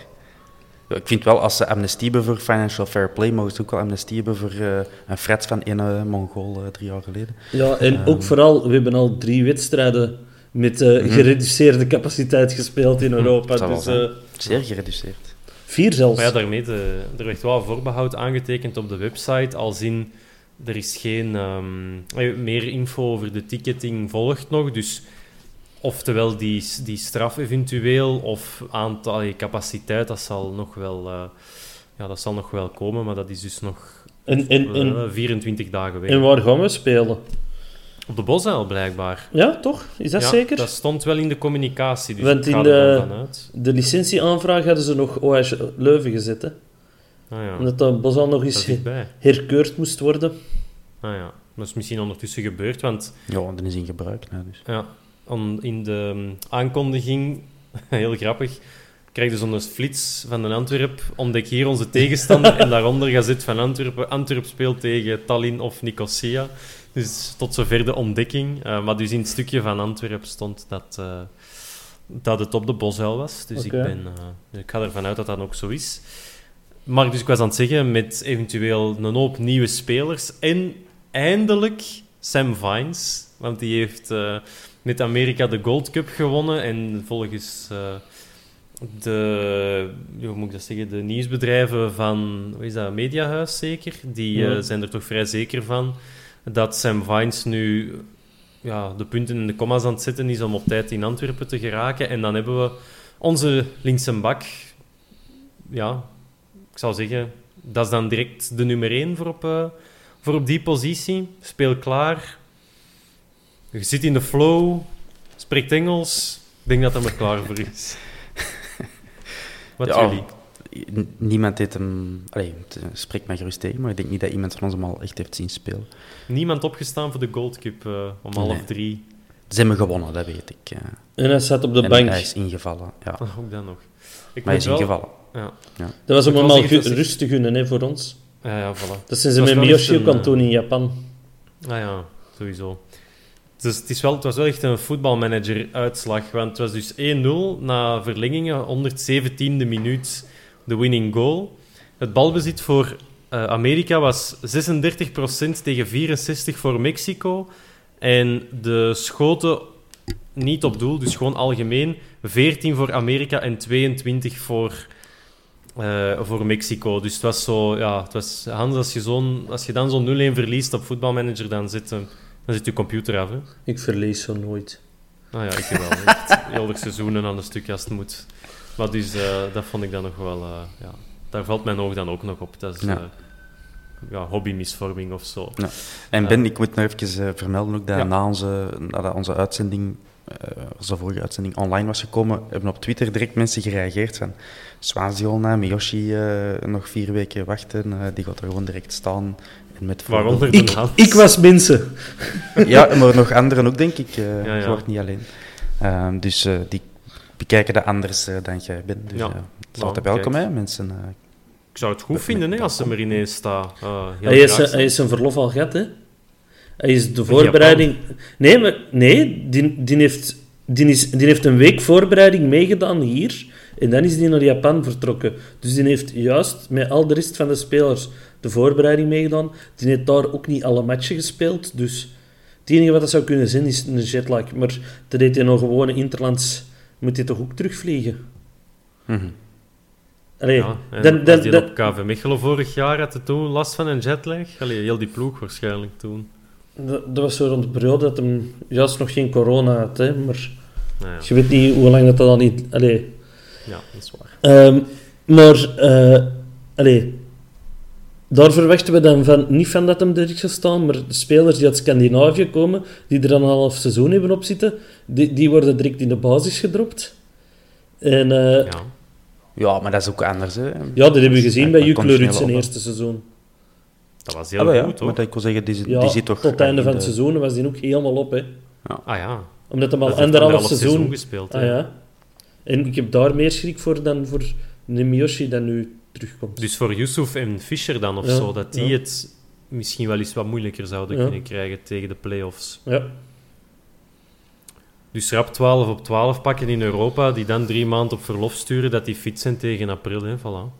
Ik vind wel, als ze amnestie hebben voor financial fair play, mogen ze ook wel amnestie hebben voor eh, een frets van ene Mongool eh, drie jaar geleden.
Ja, en
Ehm.
ook vooral, we hebben al drie wedstrijden met eh, gereduceerde capaciteit gespeeld in Europa.
Mhm. zal wel
Dus eh,
Zeer gereduceerd.
vier zelfs.
maar ja, daarmee, de, er werd wel voorbehoud aangetekend op de website, als in, er is geen... ehm, eh, meer info over de ticketing volgt nog, dus... Oftewel die, die straf eventueel, of aantal capaciteit, dat zal nog wel... eh, ja, dat zal nog wel komen, maar dat is dus nog
En, en, en,
eh, 24 dagen weg.
en waar gaan we spelen?
Op de Bosuil, blijkbaar.
Ja, toch? Is dat
ja,
zeker?
Dat stond wel in de communicatie, dus
Want
ik ga
in
er
de-
dan.
De licentieaanvraag hadden ze nog OH Leuven gezet, hè?
Ah ja,
Omdat dat bos al nog eens herkeurd moest worden.
Ah ja, dat is misschien ondertussen gebeurd, want
Ja, dat is in gebruik. Nou, dus.
ja, on- in de um, aankondiging, heel grappig, krijg je zo'n flits van een Antwerp, ontdek hier onze tegenstander, en daaronder gazet van Antwerpen. Antwerp speelt tegen Tallinn of Nicosia. Dus tot zover de ontdekking. Eh, maar dus in het stukje van Antwerp stond dat, eh, dat het op de Bosuil was. Dus ik, ben, eh, ik ga ervan uit dat dat ook zo is. Maar dus ik was aan het zeggen, met eventueel een hoop nieuwe spelers. En eindelijk Sam Vines. Want die heeft met Amerika de Gold Cup gewonnen. En volgens eh, de, hoe moet ik dat zeggen, de nieuwsbedrijven van, wat is dat, Mediahuis zeker? Die eh, zijn er toch vrij zeker van dat Sam Vines nu ja, de punten en de commas aan het zetten is om op tijd in Antwerpen te geraken. En dan hebben we onze linkse bak. Ja, ik zou zeggen, dat is dan direct de nummer 1 voor op, eh, voor op die positie. Speel klaar. Je zit in de flow. Spreekt Engels. Ik denk dat hij er klaar voor is. Wat
Ja,
jullie?
Niemand heeft hem... Allee, het, eh, spreekt mij gerust tegen, maar ik denk niet dat iemand van ons hem al echt heeft zien spelen.
Niemand opgestaan voor de Gold Cup eh, om half drie.
Ze hebben gewonnen, dat weet ik. ja.
En hij zat op de
en
bank.
hij is ingevallen, ja.
Ah, ook dan nog. Ik
Maar hij is
wel-
ingevallen.
Ja,
Dat was om
Ik
hem
wil
al
zeggen,
gu-
dat is-
rust te gunnen hè, voor ons.
ja, ja voilà.
Dat zijn ze
Dat
met Miyoshi ook
een,
aan het doen in Japan.
Ah ja, sowieso. Dus het, is wel, het was wel echt een voetbalmanager-uitslag. Want het was dus 1-0 na verlengingen, 117e minuut de winning goal. Het balbezit voor eh, Amerika was 36% tegen 64% voor Mexico. En de schoten niet op doel, dus gewoon algemeen. 14 voor Amerika en 22 voor, eh, voor Mexico. Dus het was zo, ja, het was, Hans, als je, als je dan zo'n 0-1 verliest op voetbalmanager, dan zit, dan zit je computer af. Hè?
Ik verlies zo nooit.
Nou ja, ik wel. Echt heel de seizoenen aan een stuk als het moet. Maar dus, eh, dat vond ik dan nog wel... eh, ja, daar valt mijn oog dan ook nog op. Dat is
Ja.
eh, ja, hobbymisvorming of zo.
En Ben, ik moet nog even vermelden ook dat
Ja.
na onze, nadat onze uitzending, eh, onze vorige uitzending online was gekomen, hebben op Twitter direct mensen gereageerd van Swaziona, Miyoshi, nog vier weken wachten, eh, die gaat er gewoon direct staan. En met
Waaronder
Ik,
Hans.
ik was mensen.
Ja, maar nog anderen ook, denk ik. eh
Ja, ja.
Je wordt niet alleen. Ehm, dus eh, die bekijken dat anders eh, dan jij bent. Dus
Ja.
het is
Ja,
altijd welkom, hè, mensen.
Ik zou het goed vinden hè, als ze er ineens staat. Heel
Hij is, hij is zijn verlof al gehad, hè? Hij is de voorbereiding... Nee, maar, nee die, die, heeft, die, is, die heeft een week voorbereiding meegedaan hier. En dan is die naar Japan vertrokken. Dus die heeft juist met al de rest van de spelers de voorbereiding meegedaan. Die heeft daar ook niet alle matchen gespeeld. Dus het enige wat dat zou kunnen zijn is een jetlag. Maar dat deed hij nog gewoon interlands... Moet hij toch ook terugvliegen?
Mhm.
Allee,
Ja,
dan, dan,
die
dan,
op KV Mechelen vorig jaar had toen last van een jetlag. Allee, heel die ploeg waarschijnlijk toen.
dat, dat was zo rond de periode dat hem juist nog geen corona had. Hè, maar...
Nou ja,
Je weet niet hoe lang dat, dat al niet... Allee.
ja, dat is waar.
Ehm, maar, eh allee, daar verwachten we dan van, niet van dat hem direct gaat staan, maar de spelers die uit Scandinavië komen, die er dan een half seizoen hebben op zitten, die, die worden direct in de basis gedropt. En eh, ja,
Ja.
Ja, maar dat is ook anders. Hè.
dat hebben we gezien bij
Ja, conditioneel
Ruud zijn eerste seizoen.
Dat was heel
Ah, ja,
goed, hoor.
maar dat ik wil zeggen, die,
Ja,
die zit toch...
tot het einde
in
van het
de-
seizoen was die ook helemaal op. Hè.
Ah ja,
Omdat hij al anderhalf seizoen...
seizoen gespeeld,
Ah,
ja.
ja. En ik heb daar meer schrik voor dan voor Nemiyoshi dat nu terugkomt.
Dus voor Yusuf en Fischer dan of
Ja,
zo, dat die
ja.
het misschien wel eens wat moeilijker zouden
Ja.
kunnen krijgen tegen de play-offs.
Ja.
Dus rap 12 op 12 pakken in Europa, die dan drie maanden op verlof sturen, dat die fit zijn tegen april. Hè? Voilà.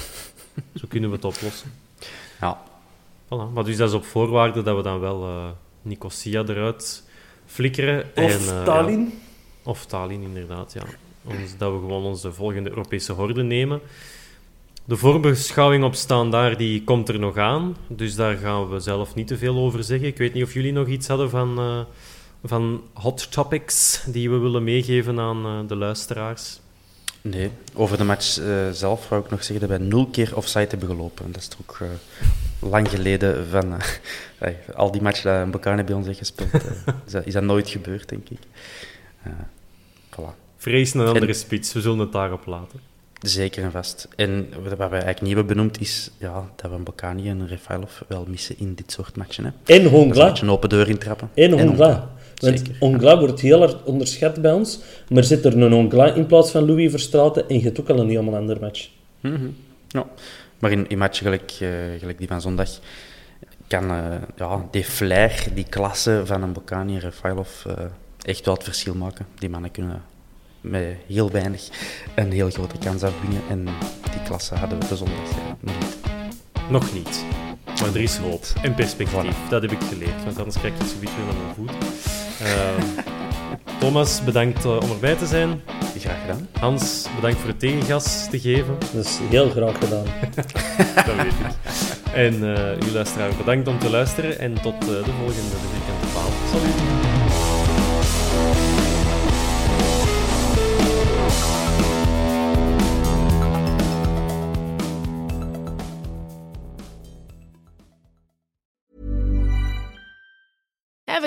Zo kunnen we het oplossen.
Ja,
Voilà. Maar dus dat is op voorwaarde dat we dan wel eh Nicosia eruit flikkeren.
Of
en, eh, of Tallinn, inderdaad, ja. Ons, dat we gewoon onze volgende Europese horde nemen. De voorbeschouwing op standaard die komt er nog aan. Dus daar gaan we zelf niet te veel over zeggen. Ik weet niet of jullie nog iets hadden van, eh, van hot topics die we willen meegeven aan eh, de luisteraars.
nee. Over de match eh, zelf wou ik nog zeggen dat wij nul keer offside hebben gelopen. Dat is toch lang geleden van... al die matchen dat Bokane bij ons heeft gespeeld, is, dat, is dat nooit gebeurd, denk ik. Voilà.
Vrees een andere
En-
spits, we zullen het daarop laten.
Zeker en vast. En wat wij eigenlijk niet hebben benoemd is ja, dat we Bokani en Refailov wel missen in dit soort matchen. Hè.
En
een
Hongla.
een open deur intrappen.
En Hongla. Want
Zeker.
Hongla wordt heel hard onderschat bij ons. Maar zit er een Hongla in plaats van Louis Verstraeten en je hebt ook al een helemaal ander match.
Mhm. Ja. Maar in, in matchen gelijk, eh, gelijk die van zondag kan eh, ja, die flair, die klasse van een Bokani en Refailov eh, echt wel het verschil maken. Die mannen kunnen met heel weinig een heel grote kans afwinnen. En die klasse hadden we de zondag nog niet.
Nog niet. Maar er is hoop en perspectief. Dat heb ik geleerd, want anders krijg ik zoiets weer naar mijn voet. Ehm, Thomas, bedankt eh, om erbij te zijn.
Graag gedaan.
Hans, bedankt voor het tegengas te geven.
Dat is heel graag gedaan.
Dat weet ik. En eh u luisteraar, bedankt om te luisteren. En tot eh, de volgende de vierkante paal. Salut!